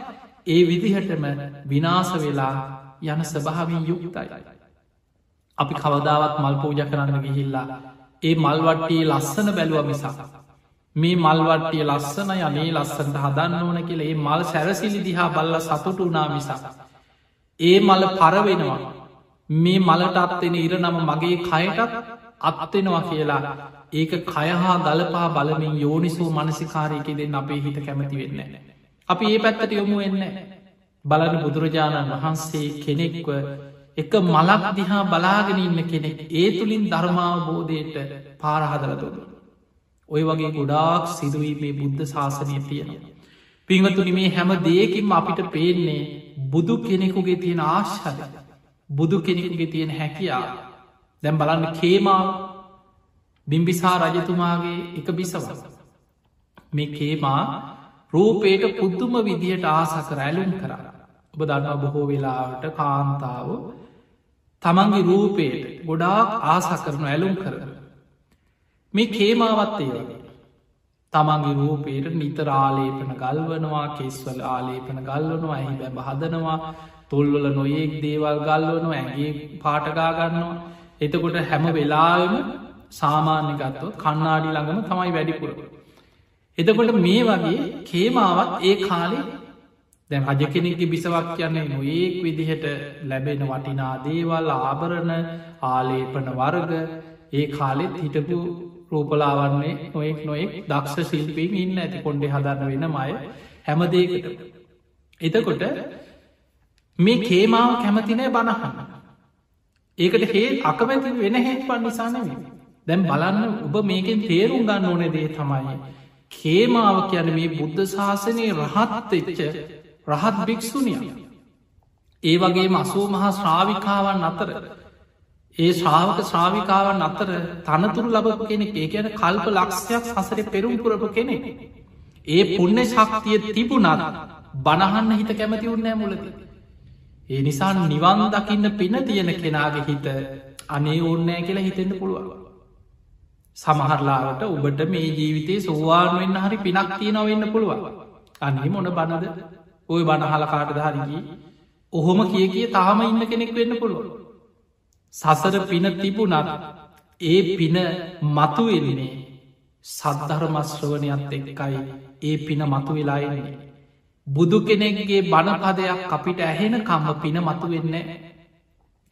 ඒ විදිහටම විනාස වෙලා යන ස්භාවින් යුක්තයි. අපි කවදාවත් මල් පූජ කරන්න ගිහිල්ලා ඒ මල්වට්ටිය ලස්සන බැලුව මිසා මේ මල්වට්ටිය ලස්සන යනේ ලස්සට හදන්න ඕන කියල ඒ මල් සැරසිලි දිහා බල්ල සතුට වනා මිසා. ඒ මල පරවෙනවා මේ මලට අත්වෙන ඉර නම මගේ කයටත් අත්වෙනවා කියලා ඒක කයහා ගලපා බලමින් යෝනිසූ මනසිකාරයක දෙන්න අපේ හිත කැමති වෙන්න. අපි ඒ පැත්තට යොමු වෙන්න බලන බුදුරජාණන් වහන්සේ කෙනෙක්ව එක මලක් දිහා බලාගෙන ඉන්න කෙනෙක් ඒ තුළින් ධර්මාවබෝධයට පාරහදරතුොදු. ඔය වගේ ගොඩාක් සිදුවීමේ බුද්ධ ශාසනය තියෙනවා. පිංහතුනි මේ හැම දේකින්ම අපිට පේන්නේ බුදු කෙනෙකුගේ තියෙන ආශ්හද බුදු කෙනෙකුගේ තියෙන හැකියා දැම් බලන්න කේමාව බිම්බිසා රජතුමාගේ එක බිසව මේ කේමා රූපේට පුද්දුම විදිහට ආසක රැලුම් කර ඔබ දන්න බොහෝ වෙලාවට කාන්තාව තමන්ගේ රූපේට ගොඩාක් ආසා කරනු ඇලුම් කරන මේ කේමාවත්තේ වගේ තමන්ගේ රූපේට නිතර ආලේපන ගල්වනවා කෙස්වල ආලේපන ගල්වනවා ඇහි බැබ හදනවා තුල්වල නොයෙක් දේවල් ගල්වනවා ඇගේ පාටගාගන්නවා එතකොට හැම වෙලාම සාමාන්‍ය ගත්තොත් කන්නාඩි ළඟම තමයි වැඩිපුර. එතකොට මේ වගේ කේමාවත් ඒ කාලේ දැ රජ කෙනෙක්ගේ බිසවක් කියන්නේ නොඒක් විදිහට ලැබෙන වටිනා දේවල් ආභරණ ආලේපන වර්ග. ඒ කාලෙත් හිටපු රූපලාවන්නේ නොයෙක් නොයෙක් දක්ෂ ශිල්පීම ඉන්න ඇති කොන්්ඩේ හදන්න වෙන මය හැමදේකට එතකොට මේ කේමාව කැමතිනෑ බණහන්න ඒකට හේ අකමැති වෙන හේත් පන් නිසානව දැම් බලන්න ඔබ මේකෙන් තේරුම් ගන්න ඕන දේ තමයි කේමාව කියන මේ බුද්ධ ශාසනය රහත් එච්ච රහත් භික්‍ෂුනිය ඒ වගේ මසූ මහා ශ්‍රාවිකාවන් අතර ඒ ශ්‍රාවක ශ්‍රාවිකාවන් අතර තනතුරු ලබපු කෙනෙක් ඒ කියන කල්ප ලක්ෂයක් සසර පෙරුම් පුරපු කෙනෙ ඒ පුුණ්‍ය ශක්තිය තිබුණත් බණහන්න හිත කැමති උන්නෑ මුලද. ඒ නිසා නිවන් දකින්න පින තියෙන කෙනාගේ හිත අනේ ඕන්නෑ කියලා හිතෙන්ට පුළුවන්. සමහරලාට ඔබට මේ ජීවිතේ සෝවාන් වෙන්න හරි පිනක් තියෙනව වෙන්න පුළුවන්. අන්නේ මොන බණද? ඔය බණහලකාට හරිගී ඔහොම කිය කිය තාම ඉන්න කෙනෙක් වෙන්න පුළුව සසර පින තිබුණත් ඒ පින මතුවෙන්නේ සද්ධර්මශ්‍රවනයත් එක්කයි ඒ පින මතු වෙලායන්නේ බුදු කෙනෙක්ගේ බණපදයක් අපිට ඇහෙන කම්ම පින මතු වෙන්න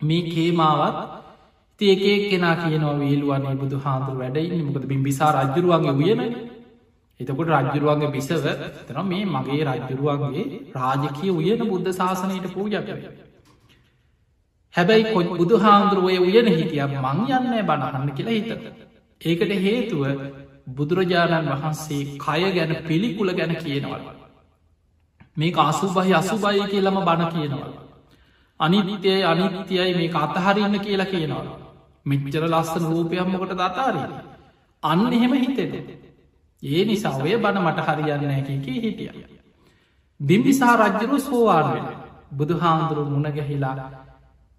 මේ කේමාවත් තියකේ කෙනා කියනවා වේලුවන්නේ බුදු හාදුර වැඩයි මොකද බිම්බිසා රජරුවන්ගේ වියන එතකොට රජ්ජුරුවන්ගේ බිසව තන මේ මගේ රජ්ජුරුවන්ගේ රාජකය උයන බුද්ධ ශාසනයට පූජකය හැබැයි කො බුදු හාමුදුරුවය උයන හිටිය මං යන්න බණහන්න කියලා හිත ඒකට හේතුව බුදුරජාණන් වහන්සේ කය ගැන පිළිකුල ගැන කියනවල් මේ අසුබහි අසුබයි කියලම බණ කියනවා. අනිත්‍යය අනිත්‍යයි මේ අතහරින්න කියලා කියනවා. මෙච්චර ලස්සන රූපයම්මකට දතාරී අන්න එහෙම හිතෙද ඒ නිසා ඔය බණ මට හරියන්න ඇකකි හිටිය. බිම්බිසා රජ්ජරු සෝවාන් වෙන බුදු හාමුදුරු මුණගැහිලා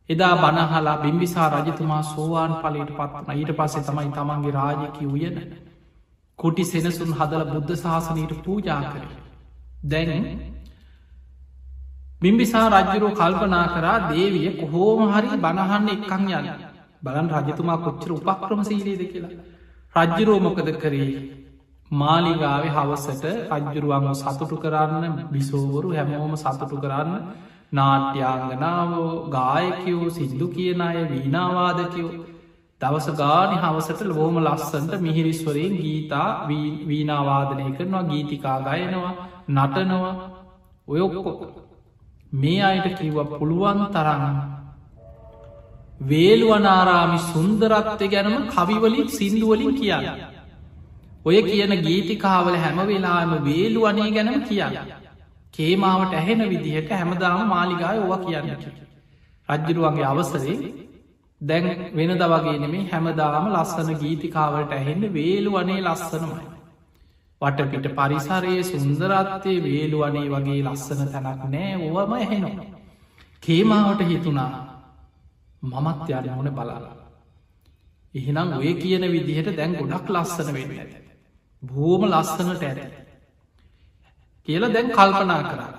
එදා බනහලා බිම්බිසා රජතුමා සෝවාන් පලට පත්වන ඊට පස්සේ තමයි තමන්ගේ රාජකි උයන කොටි සෙනසුන් හදල බුද්ධ ශාසනයට පූජා කර. දැන් බිම්බිසා රජ්ජුරෝ කල්පනා කරා දේවිය කොහෝම හරි බණහන්න එක්කං යන බලන් රජතුමා කොච්චර උපක්‍රම සීලේද කියලා රජ්ජුරෝමොකද කරේ? මාලිගාවේ හවසට රජ්ජුරුවන්ම සතුටු කරන්න බිසෝවරු හැමෝම සතුටු කරන්න නාට්‍යාංගනාවෝ ගායකයෝ සිද්දු කියන අය වීනාවාදකයෝ දවස ගානි හවසට ලෝම ලස්සන්ට මිහිරිස්වරයෙන් ගීතා වීනාවාදනය කරනවා ගීතිකා ගයනවා නටනවා. ඔයොක්කො මේ අයට කිව්ව පුළුවන් තරන්න වේළුවනාරාමි සුන්දරත්වය ගැනම කවිවලින් සිින්දුවලින් කියන්න. ඔය කියන ගීතිකාවල හැම වෙලාම වේලු අනේ ගැනම කියන්න. කේමාවට ඇහෙන විදිහට හැමදාම මාලිගාය ඕව කියන්න. රජ්ජරුවන්ගේ අවසරේ දැන් වෙනද වගේ නෙමේ හැමදාම ලස්සන ගීතිකාවට ඇහෙන්න වේලු වනේ ලස්සනමයි. වටපිට පරිසරයේ සුන්දරත්තේ වේලු වනේ වගේ ලස්සන තැනක් නෑ ඕවම එහෙනවා කේමාවට හිතුනා මමත් යාර මොන බලාලා එහෙනම් ඔය කියන විදිහට දැන් ගොඩක් ලස්සන වෙන්න ඇත. බෝම ලස්සනට ඇත කියලා දැන් කල්පනා කරා.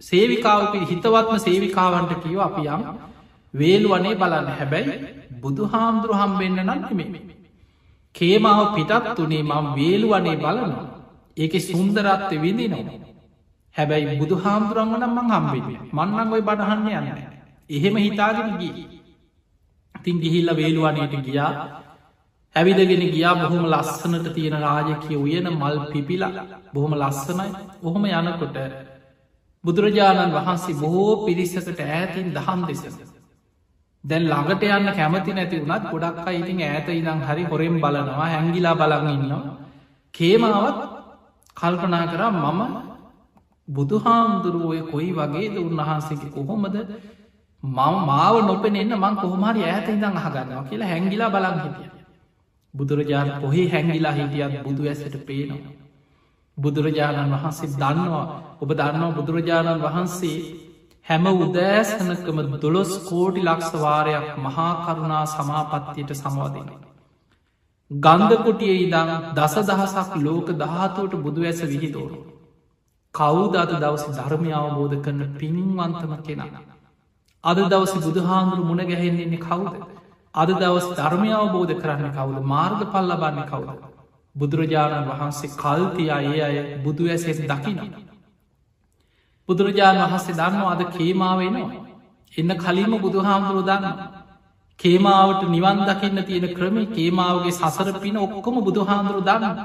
සේවිකාවපි හිතවත්ම සේවිකාවන්ට කියව අපියම් වේල් වනේ බලන්න. හැබැයි බුදු හාමුදුරු හම්බෙන්න්න නන්නෙමේ කේමාව පිටත් වනේ මං වේලු වනේ බලනවා. ඒක සුන්දරත්ව විදි නවා හැබැයි බුදු හාමුදුරන්ගනම් මං හම්බෙන්නේ මන්නන් ඔයි බඩහන්න යන්න එහෙම හිතාගෙන ගී තින් ගිහිල්ල වේලුවනයට ගියා. ඇවිදගෙන ගියා බොහොම ලස්සනට තියෙන රාජකය උයන මල් පිපිලා. බොහොම ලස්සනයි. ඔහොම යනකොට බුදුරජාණන් වහන්සේ බොහෝ පිරිසකට ඈතින් දහම් දෙස දැන් ළඟට යන්න කැමති නැති වුණත් ගොඩක් අයිතින් ඇත ඉදං හරි හොරෙන් බලනවා හැංගිලා බලඟන්නවා කේමාවත් කල්පනා කරා මම බුදුහාමුදුරුවය කොයි වගේද උන්වහන්සේගේ කොහොමද? මම මාව නොපෙනෙන්න මං කොහොමරි ඇත ඉදං අහගන්නවා කියලා හැංගිලා බලන් හිටිය. බුදුරජාණන් පොහේ හැංගිලා හිටියත් බුදු ඇසට පේනවා බුදුරජාණන් වහන්සේ දන්නවා ඔබ දන්නවා බුදුරජාණන් වහන්සේ හැම උදෑසනකම දොළොස් කෝටි ලක්ෂවාරයක් මහා කරුණා සමාපත්තියට සමවදින. ගන්ධකුටිය ඉදං දස දහසක් ලෝක දහතුවට බුදු ඇස විහිදෝරු. කවුද අද දවස ධර්මය අවබෝධ කරන පින්වන්තම කෙනා. අද දවස බුදුහාමුදුරු මුණ ගැහෙන්න්නේ කවුද. අද දවස් ධර්මය අවබෝධ කරන්න කවුද මාර්ග පල් ලබන්න කවුද. බුදුරජාණන් වහන්සේ කල්තියා ඒ අය බුදු ඇසෙස් දකින. බුදුරජාණන් වහන්සේ දන්නවා අද කේමාවෙනවා එන්න කලින්ම බුදුහාමුදුරු දන්න කේමාවට නිවන් දකින්න තියෙන ක්‍රම කේමාවගේ සසර පින ඔක්කොම බුදුහාන්දුරු දන්න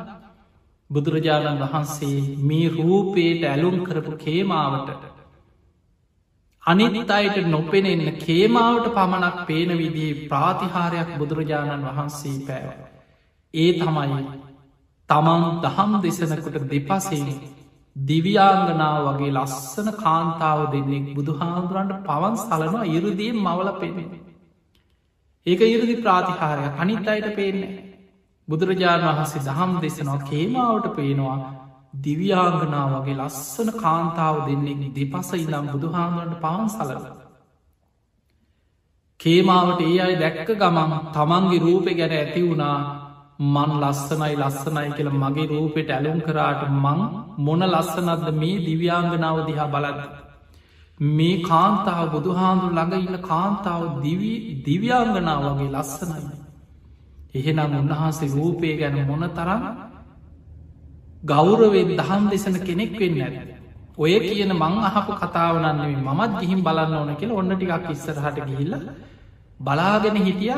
බුදුරජාණන් වහන්සේ මේ රූපයට ඇලුම් කරපු කේමාවට අනිත් අයට නොපෙනෙන්න කේමාවට පමණක් පේන විදිී ප්‍රාතිහාරයක් බුදුරජාණන් වහන්සේ පෑව. ඒ තමයි තමන් දහම් දෙසනකොට දෙපසේ දිවියාංගනාව වගේ ලස්සන කාන්තාව දෙන්නෙක් බුදුහාදුරන්ට පවන් සලනවා ඉරුදියෙන් මවල පෙනෙන. ඒක ඉරදි ප්‍රාතිහාරය අනිත් අයට පේන්නේ. බුදුරජාණන් වහන්සේ දහම් දෙසනවා කේමාවට පේනවා දිවියාංගනා වගේ ලස්සන කාන්තාව දෙන්නෙක් දෙපස ඉදම් බුදුහාමුවන්ට පවන් සලල. කේමාවට ඒ අයි දැක්ක ගමන් තමන්ගේ රූපය ගැන ඇති වුණා මන් ලස්සනයි ලස්සනයි කියල මගේ රූපෙට ඇලුම් කරාට මං මොන ලස්සනත්ද මේ දිව්‍යාංගනාව දිහා බලද. මේ කාන්තාව බුදුහාන්දුර ළඟ ඉන්න කාන්තාව දිව්‍යාංගනාව වගේ ලස්සනයි. එහෙනම් උන්වහන්සේ රූපය ගැන මොන තරන්න ගෞරවෙන් දහම් දෙසන කෙනෙක් වෙන්න ඇ. ඔය කියන මං අහපු කතාවනන්නේ මමත් ගිහිම් බලන්න ඕන කියල ඔන්න ටිකක් ඉස්සරහට ගිහිල්ල බලාගෙන හිටිය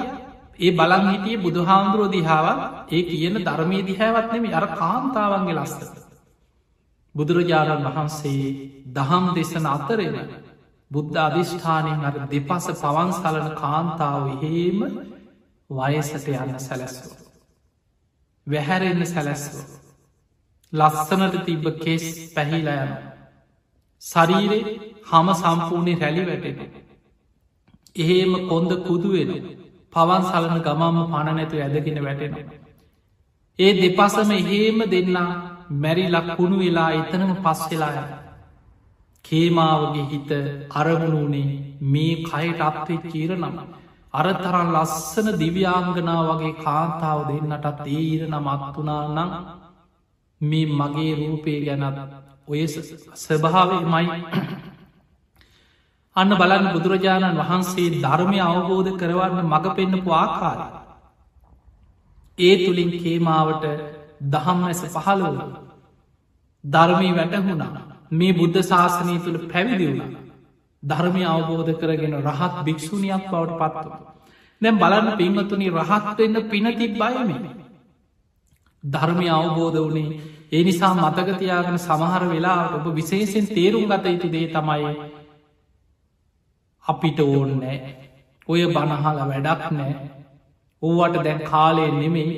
ඒ බලන් හිටිය බුදුහාමුදුරුව දිහාව ඒ කියන ධර්මය දිහැවත්නෙම අර කාන්තාවන්ගේ ලස්ත. බුදුරජාණන් වහන්සේ දහම් දෙසන අතරෙන බුද්ධ අධිෂ්ඨානයෙන් අර දෙපස පවන් සලන කාන්තාව එහෙම වයසට යන්න සැලැස්ව. වැහැරෙන්න සැලැස්ව. ලස්සනට තිබ්බ කෙස් පැහිලා යන. ශරීරේ හම සම්පූර්ණය රැලි වැටෙන. එහෙම කොන්ද කුදුවෙන පවන් සලන ගමම්ම පණ නැතු ඇදගෙන වැටෙන. ඒ දෙපසම එහෙම දෙන්නා මැරි ලක්කුණු වෙලා එතනම පස් වෙලා යන. කේමාවගේ හිත අරමුණුනේ මේ කයට අපේ චීර නම. අර තරන් ලස්සන දිව්‍යාංගනා වගේ කාන්තාව දෙන්නටත් ඒ ඉර නමත්තුනා නම් මේ මගේ රූපය ගැනත් ඔය ස්වභාවමයි [CLEARS THROAT] අන්න බලන්න බුදුරජාණන් වහන්සේ ධර්මය අවබෝධ කරවන්න මඟ පෙන්න්නපු ආකාර. ඒ තුළින් කේමාවට දහම් ඇස පහළ වුණ. ධර්මී වැටහුණා මේ බුද්ධ ශාසනය තුළ පැවිදි වුණ. ධර්මය අවබෝධ කරගෙන රහත් භික්‍ෂූණයක් බවට පත්ව. දැම් බලන්න පින්වතුනි රහත්වෙන්න පිනතිබ බයමෙන. ධර්මය අවබෝධ වනේ ඒ නිසා මතකතියාගෙන සමහර වෙලා ඔබ විශේෂෙන් තේරුම් ගත යුතු දේ තමයි අපිට ඕන්නෑ ඔය බණහල වැඩක් නෑ ඕවට දැන් කාලය නෙමෙයි.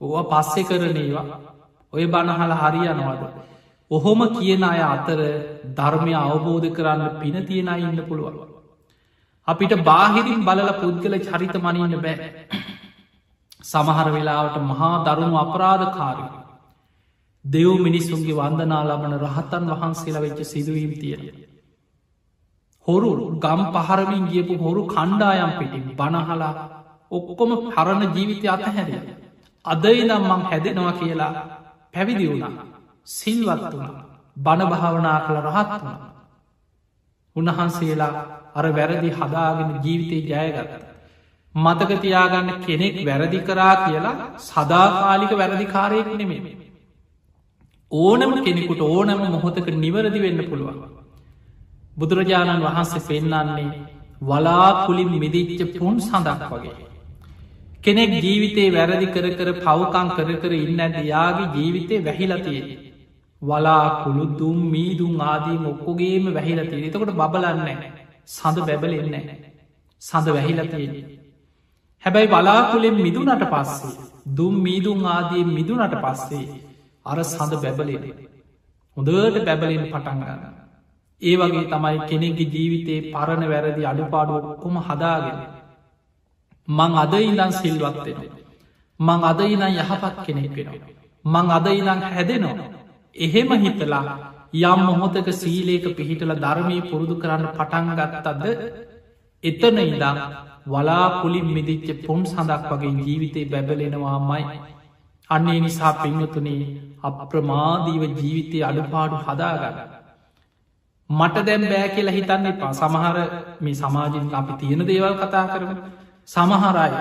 ඕව පස්සෙ කරනේවා ඔය බණහල හරියනවද? ඔහොම කියන අය අතර ධර්මය අවබෝධ කරන්න පින තියෙන ඉන්න පුළුවන්. අපිට බාහිරින් බලල පුද්ගල චරිත මනින්න බෑ. සමහර වෙලාවට මහා දරුණු අපරාධ කාරය. දෙව් මිනිස්සුන්ගේ වන්දනා ලබන රහතන් වහන්සේලා වෙච්ච සිදුවීම් තියෙන. හොරු ගම් පහරමින් ගියපු හොරු කණ්ඩායම් පිටින් බනහලා ඔක්කොම හරණ ජීවිතය අතහැර. අදයි නම් මං හැදෙනවා කියලා පැවිදි වුණා. සිල්වත් වුණ බණභාවනා කළ රහත් වුණ. උන්වහන්සේලා අර වැරදි හදාගෙන ජීවිතය ජයගත්ත. මතකතියාගන්න කෙනෙක් වැරදි කරා කියලා සදාකාලික වැරදිකාරයෙක් නෙමේ. ඕනම කෙනෙකුට ඕනම මොහොතක නිවරදි වෙන්න පුළුවන්. බුදුරජාණන් වහන්සේ පෙන්නන්නේ වලාකුලින් මිදිච්ච පුන් සඳක් වගේ. කෙනෙක් ජීවිතේ වැරදි කර කර පවකං කර කර ඉන්න ඇද යාගේ ජීවිතය වැහිලතිය. වලාකුළු දුම් මීදුම් ආදීම ඔක්කොගේම වැහිලතිය එතකොට බබලන්න සඳ බැබලෙන්නේ සඳ වැහිලතියන්නේ. හැබැයි බලාකුලෙන් මිදුනට පස්සේ දුම් මීදුම් ආදී මිදුනට පස්සේ අර සඳ බැබලෙන හොඳට බැබලෙන් පටන්ගන්න. ඒ වගේ තමයි කෙනෙක්ගේ ජීවිතයේ පරණ වැරදි අඩුපාඩුව කොම හදාගෙන. මං අද ඉඳන් සිල්වත්වෙන. මං අද ඉනම් යහපත් කෙනෙක් වෙන. මං අද ඉනම් හැදෙනවා. එහෙම හිතලා යම් මොහොතක සීලේක පිහිටල ධර්මී පුරුදු කරන්න පටන්ගත්තද එතන ඉදා වලාකුලින් මිදිච්ච පොන් සඳක් වගේ ජීවිතය බැබලෙනවාමයි. අන්නේ නිසා පිංහතුනේ අප්‍රමාදීව ජීවිතය අඩුපාඩු හදාගන්න. මට දැම් බෑ කියලා හිතන්න එපා. සමහර මේ සමාජින් අපි තියෙන දේවල් කතා කරන සමහරයි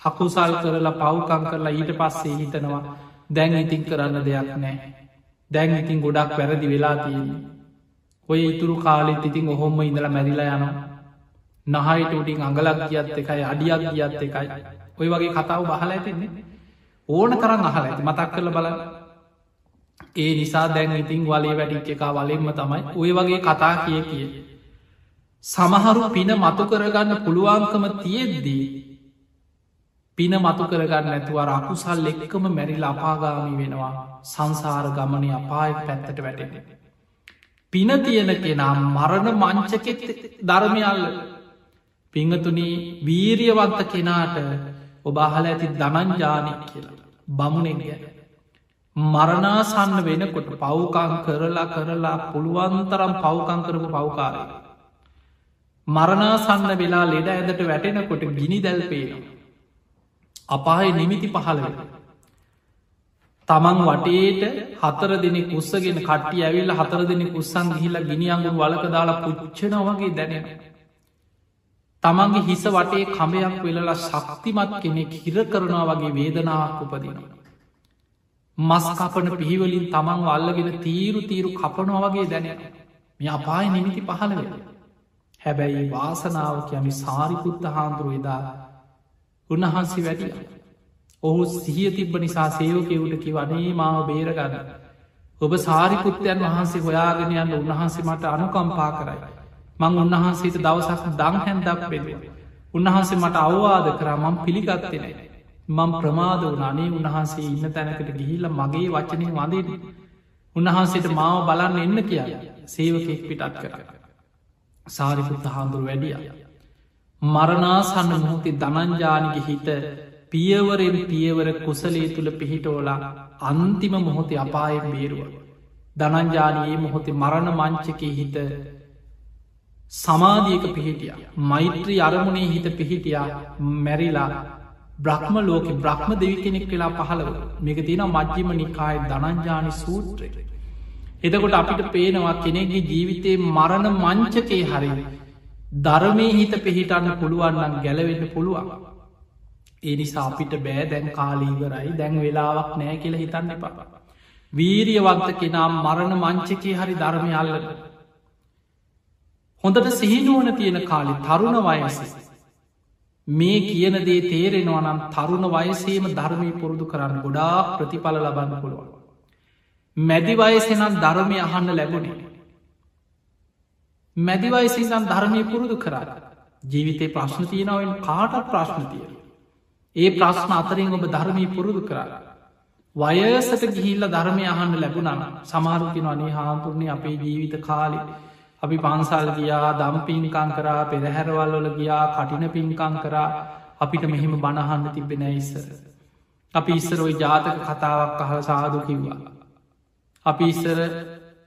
අකුසල් කරලා පව්කං කරලා ඊට පස්සේ හිතනවා දැන් ඉතින් කරන්න දෙයක් නෑ. දැන් ඉතින් ගොඩක් වැරදි වෙලා තියෙන ඔය ඉතුරු කාලෙත් ඉතින් ඔහොම ඉඳලා මැරිලා යනවා. නහයිට උඩින් අඟලක් කියත් එකයි අඩියක් ගියත් එකයි. ඔය වගේ කතාව බහල ඇතින්නේ ඕන තරම් අහල ඇති මතක් කරල බල ඒ නිසා දැන් ඉතින් වලේ වැඩික් එකා වලෙන්ම තමයි ඔය වගේ කතා කිය කිය. සමහරු පින මතු කරගන්න පුළුවන්කම තියෙද්දී පින මතු කරගන්න ඇතුව රකුසල් එක්කම මැරිල අපාගාමි වෙනවා. සංසාර ගමනය අපාය පැත්තට වැටෙන. පින තියෙන කෙනා මරණ මංචකෙත් ධර්මයල්ල පිංහතුනී වීරියවන්ත කෙනාට ඔබ අහල ඇති දනංජානය කියලා බමුණෙක් ගැන. මරණාසන්න වෙනකොට පව්කං කරලා කරලා පුළුවන්තරම් පව්කං කරපු පව්කාරය. මරණාසන්න වෙලා ලෙඩ ඇදට වැටෙනකොට ගිනි දැල්පේනවා. අපාය නිමිති පහළ වෙන. තමන් වටේට හතර දෙනෙ කුස්සගෙන කට්ටිය ඇවිල්ල හතර දෙනෙ කුස්සන් ගිහිල ගිනිියංගුන් වලක දාලා පුච්චනවගේ දැනෙන. තමන්ගේ හිස වටේ කමයක් වෙලලා ශක්තිමත් කෙනෙක් හිර කරනවා වගේ වේදනාවක් උපදිනවා. මස් කපන පිහිවලින් තමන් අල්ලගෙන තීරු තීරු කපනවා වගේ දැනෙන. මෙ අපාය නිමිති පහළ වෙන. හැබැයි වාසනාව කියමි සාරිපුත්ත හාන්දුරු එදා උන්වහන්සේ වැඩිය. ඔහු සිහිය තිබ්බ නිසා සේවකෙවුට කි වනේ මාව බේරගන්න. ඔබ සාරිපුත්තයන් වහන්සේ හොයාගෙන යන්න උන්වහන්සේ මට අනුකම්පා කරයි. මං උන්වහන්සේට දවසක් දං හැන්දක් බෙලේ. උන්වහන්සේ මට අවවාද කරා මං පිළිගත්තෙනයි. මං ප්‍රමාද වනානේ උන්වහන්සේ ඉන්න තැනකට ගිහිල්ල මගේ වචනය වදේද. උන්වහන්සේට මාව බලන්න එන්න කිය සේවකෙක් පිටත් කර. සාරිපුත්ත හාමුදුරු වැඩිය. මරණාසන්න මොහොතේ දනංජානික හිත පියවරෙන් පියවර කුසලේ තුළ පිහිටෝලා අන්තිම මොහොතේ අපායෙන් බේරුව. දනංජානයේ මොහොතේ මරණ මංචකේ හිත සමාධියක පිහිටිය. මෛත්‍රී අරමුණේ හිත පිහිටියා මැරිලා බ්‍රහ්ම ලෝක බ්‍රහ්ම දෙවි කෙනෙක් වෙලා පහළව මේක තින මජ්්‍යම නිකාය දනංජානි සූත්‍රය. එතකොට අපිට පේනවා කෙනෙක්ගේ ජීවිතයේ මරණ මංචකේ හරිරි ධර්මය හිත පිහිටන්න පුළුවන්නම් ගැලවෙන්න පුළුවන්. ඒ නිසා අපිට බෑ දැන් කාලීවරයි දැන් වෙලාවක් නෑ කියල හිතන්න එපා. වීරියවන්ත කෙනම් මරණ මංචකේ හරි ධර්මය අල්ලන. හොඳට සිහිනුවන තියෙන කාලි තරුණ වයස. මේ කියන දේ තේරෙනවා නම් තරුණ වයසේම ධර්මය පුරුදු කරන්න ගොඩා ප්‍රතිඵල ලබන්න පුළුවන්. මැදි වයසෙනම් ධර්මය අහන්න ලැබුණේ. මැදිවයිසිසන් ධර්මය පුරුදු කරන්න. ජීවිතේ ප්‍රශ්න තියෙනවෙන් කාටත් ප්‍රශ්න තිය. ඒ ප්‍රශ්න අතරින් ඔබ ධර්මී පුරුදු කරන්න. වයසට ගිහිල්ල ධර්මය අහන්න ලැබුණන සමාරුතින අනේ හාමුතුරණය අපේ ජීවිත කාලි. අපි පන්සල් ගියා දම් පින්කං කරා පෙරහැරවල් වල ගියා කටින පින්කං කරා අපිට මෙහෙම බණහන්න තිබෙන ඉස්සර. අපි ඉස්සරෝයි ජාතක කතාවක් අහල සාදු කිව්වා. අපි ඉස්සර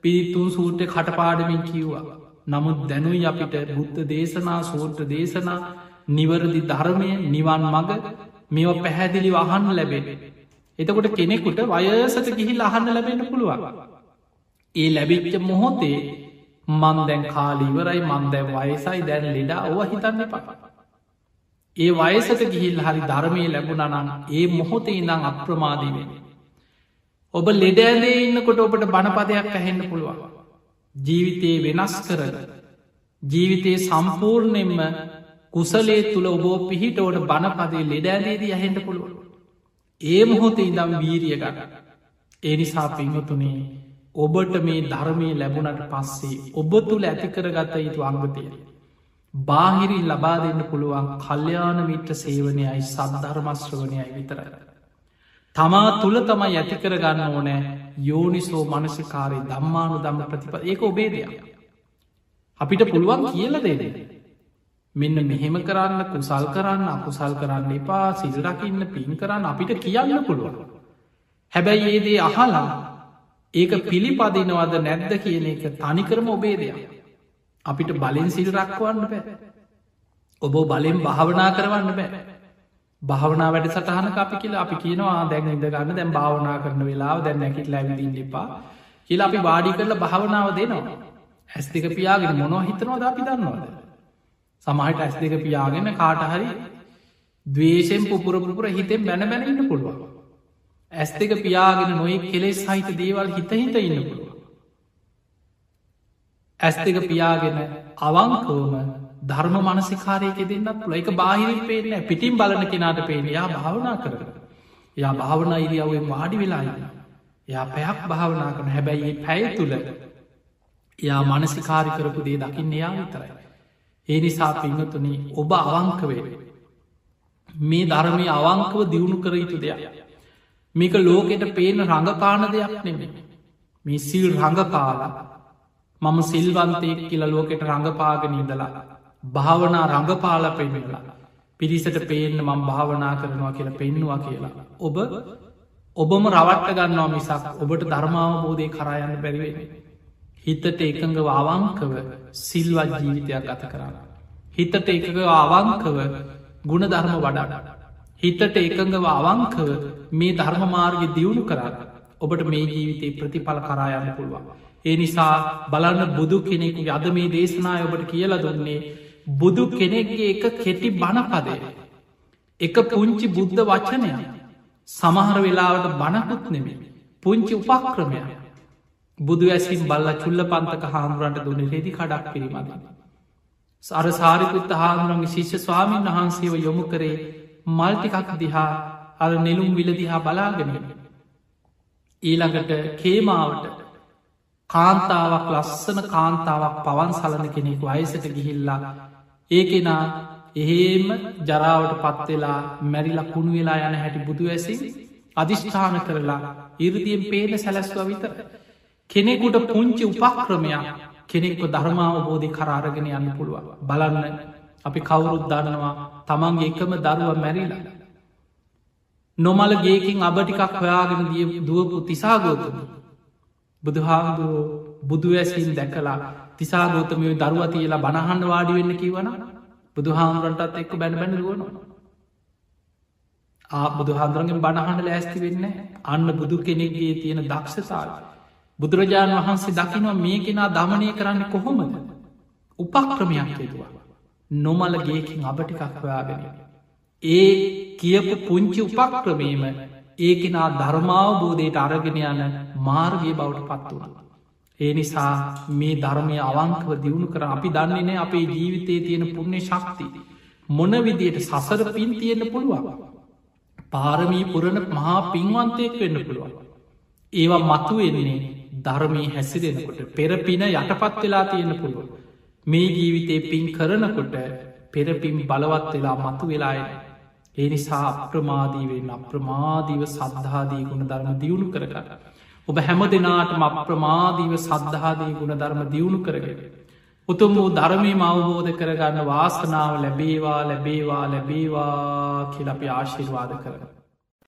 පිරිතුන් සූට්‍ර කටපාඩමින් කිව්වා. නමුත් දැනුයි අපිට බුද්ධ දේශනා සෝට්‍ර දේශනා නිවරදි ධර්මය නිවන් මඟ මෙව පැහැදිලි අහන්න ලැබෙන. එතකොට කෙනෙකුට වයසට ගිහිල් අහන්න ලැබෙන පුළුවන්. ඒ ලැබිච්ච මොහොතේ මන් දැන් කාලීවරයි මන්දැ වයසයි දැන් ලෙඩා ඔව හිතන්න පා. ඒ වයසට ගිහිල් හරි ධර්මය ලැබුණනන් ඒ මොහොතේ ඉඳං අප්‍රමාදීවෙන. ඔබ ලෙඩෑදේ ඉන්නකොට ඔබට බණපදයක් ඇහෙන්න පුළුවන්. ජීවිතයේ වෙනස් කරන ජීවිතයේ සම්පූර්ණයෙන්ම කුසලේ තුළ ඔබෝ පිහිටෝට බණපදේ ලෙඩෑලේදී ඇහෙන්ට පුළුවන් ඒ මොහොත ඉදම් වීරිය ගන්න ඒ නිසා පිංහතුනේ ඔබට මේ ධර්මය ලැබුණට පස්සේ ඔබ තුළ ඇතිකරගත යුතු අංගතය බාහිරින් ලබා දෙන්න පුළුවන් කල්්‍යයාන මිත්‍ර සේවනයයි සද්ධර්මශ්‍රවනයයි විතරයි තමා තුළ තමයි ඇති කරගන්න ඕනෑ යෝනිසෝ මනසිකාරය දම්මානු දම්ම ප්‍රතිප ඒක ඔබේ දෙයක්. අපිට පුළුවන් කියල දේද. මෙන්න මෙහෙම කරන්න කුසල් කරන්න අකුසල් කරන්න එපා සිල්රකින්න පින් කරන්න අපිට කියන්න පුළුවන්. හැබැයි ඒදේ අහලා ඒක පිළිපදිනවද නැද්ද කියන එක තනිකරම ඔබේ දෙයක්. අපිට බලින් සිල් රක්වන්න බෑ. ඔබ බලෙන් භාවනා කරවන්න බෑ. භාවනා වැඩ සටහන අපි කියලා අපි කියනවා දැන් ඉද ගන්න දැම් භාවනා කරන වෙලා දැන් නැකිට ලැවිදින්න එපා කියලා අපි වාඩි කරල භාවනාව දෙනවා ඇස් දෙක පියාගෙන මොනො හිතනවා ද අපි දන්නවාද සමහට ඇස් දෙක පියාගෙන කාටහරි දවේශෙන් පුපුරපුර හිතෙන් බැන බැනන්න පුළුවන් ඇස් දෙක පියාගෙන නොයි කෙලෙස් සහිත දේවල් හිත හිත ඉන්න පුළුව ඇස් දෙක පියාගෙන අවංකෝම ධර්ම මනසිකාරයක දෙන්නත් පුළ එක බාහිරින් පේන පිටිම් බලන කෙනාට පේන යා භාවනා කර යා භාවනා ඉරියව්වෙන් වාඩි වෙලාන්න යා පැයක් භාවනා කරන හැබැයි පැය තුළ යා මනසිකාරි කරපු දේ දකින්න යා විතරයි. ඒ නිසා පිංහතුන ඔබ අවංකවේ මේ ධර්මය අවංකව දියුණු කර යුතු දෙයක්. මේක ලෝකෙට පේන රඟපාන දෙයක් නෙමේ. මේ සිල් රඟපාලා මම සිල්වන්තයෙක් කියල ලෝකෙට රඟපාගෙන ඉඳලා භාවනා රඟපාල පෙන්වෙලා පිරිසට පේන්න මං භාවනා කරනවා කියලා පෙන්නවා කියලා. ඔබ ඔබම රවට්ට ගන්නවා මිසක් ඔබට ධර්මාවබෝධය කරයන්න බැරිවෙන. හිතට එකඟ අවංකව සිල්වත් ජීවිතයක් ගත කරන්න. හිතට එකඟ අවංකව ගුණ ධර්ම වඩාට. හිතට එකඟව අවංකව මේ ධර්ම මාර්ග දියුණු කරන්න ඔබට මේ ජීවිතේ ප්‍රතිඵල කරායන්න පුළුවන්. ඒ නිසා බලන්න බුදු කෙනෙකු අද මේ දේශනා ඔබට කියලා දුන්නේ බුදු කෙනෙක්ගේ එක කෙටි බණපදය. එක පුංචි බුද්ධ වචනය සමහර වෙලාවට බණකුත් නෙමේ. පුංචි උපක්‍රමය. බුදු ඇසින් බල්ල චුල්ල පන්තක හාමුරන්ට දුන්න රෙදි කඩක් පිරිමඳ. සර සාරිකුත් හාමුරන්ගේ ශිෂ්‍ය ස්වාමීන් වහන්සේව යොමු කරේ මල්ටිකක් දිහා අර නෙළුම් විල දිහා බලාගෙන. ඊළඟට කේමාවට කාන්තාවක් ලස්සන කාන්තාවක් පවන් සලන කෙනෙක් වයසට ගිහිල්ලා ඒ කෙනා එහෙම ජරාවට පත්වෙලා මැරිලා කුණු වෙලා යන හැටි බුදු ඇසි අධිෂ්ඨාන කරලා ඉරදියෙන් පේන සැලැස්ව විතර. කෙනෙකුට පුංචි උපක්‍රමයක් කෙනෙක්ව ධර්මාවබෝධි කරාරගෙන යන්න පුළුවන් බලන්න අපි කවුරුත් දන්නවා තමන්ගේ එකම දරුව මැරිලා. නොමල ගේකින් අබටිකක් හොයාගෙන දිය දුවපු තිසාගෝතුම. බුදුහාමුදුරුවෝ බුදුවැසින් දැකලා තිසාගෝතමය දරුව තියලා බණහන්න වාඩි වෙන්න කිවන බුදුහාමුරන්ටත් එක්ක බැන බැන දුවනවා. ආ බුදුහාදුරගෙන් බණහන්න ලෑස්ති වෙන්න අන්න බුදු කෙනෙක්ගේ තියෙන දක්ෂතාව. බුදුරජාණන් වහන්සේ දකිනවා මේ කෙනා දමනය කරන්න කොහොමද. උපක්‍රමයක් හේතුවා. නොමල ගේකින් අපටිකක් හොයාගෙන. ඒ කියපු පුංචි උපක්‍රමේම ඒකෙනා ධර්මාවබෝධයට අරගෙන යන මාර්ගය බවට පත් වුණ. ඒ නිසා මේ ධර්මය අවංකව දියුණු කර අපි දන්නේනෑ අපේ ජීවිතයේ තියෙන පුුණ්‍ය ශක්ති. මොන විදියට සසර පින් තියෙන පුළුවන්. පාරමී පුරණ මහා පින්වන්තයෙක් වෙන්න පුළුවන්. ඒවා මතු වෙන්නේ ධර්මී හැසිරෙනකොට පෙරපින යටපත් වෙලා තියෙන පුළුවන්. මේ ජීවිතේ පින් කරනකොට පෙරපින් බලවත් වෙලා මතු වෙලාය. ඒ නිසා අප්‍රමාදීවෙන් අප්‍රමාදීව සද්ධාදී ගුණ ධර්ම දියුණු කරගන්න. ඔබ හැම දෙනාටම අප්‍රමාදීව සද්ධාදී ගුණ ධර්ම දියුණු කරගෙන. උතුම් වූ ධර්මය මවබෝධ කරගන්න වාසනාව ලැබේවා ලැබේවා ලැබේවා කියලපි ආශිර්වාද කරන.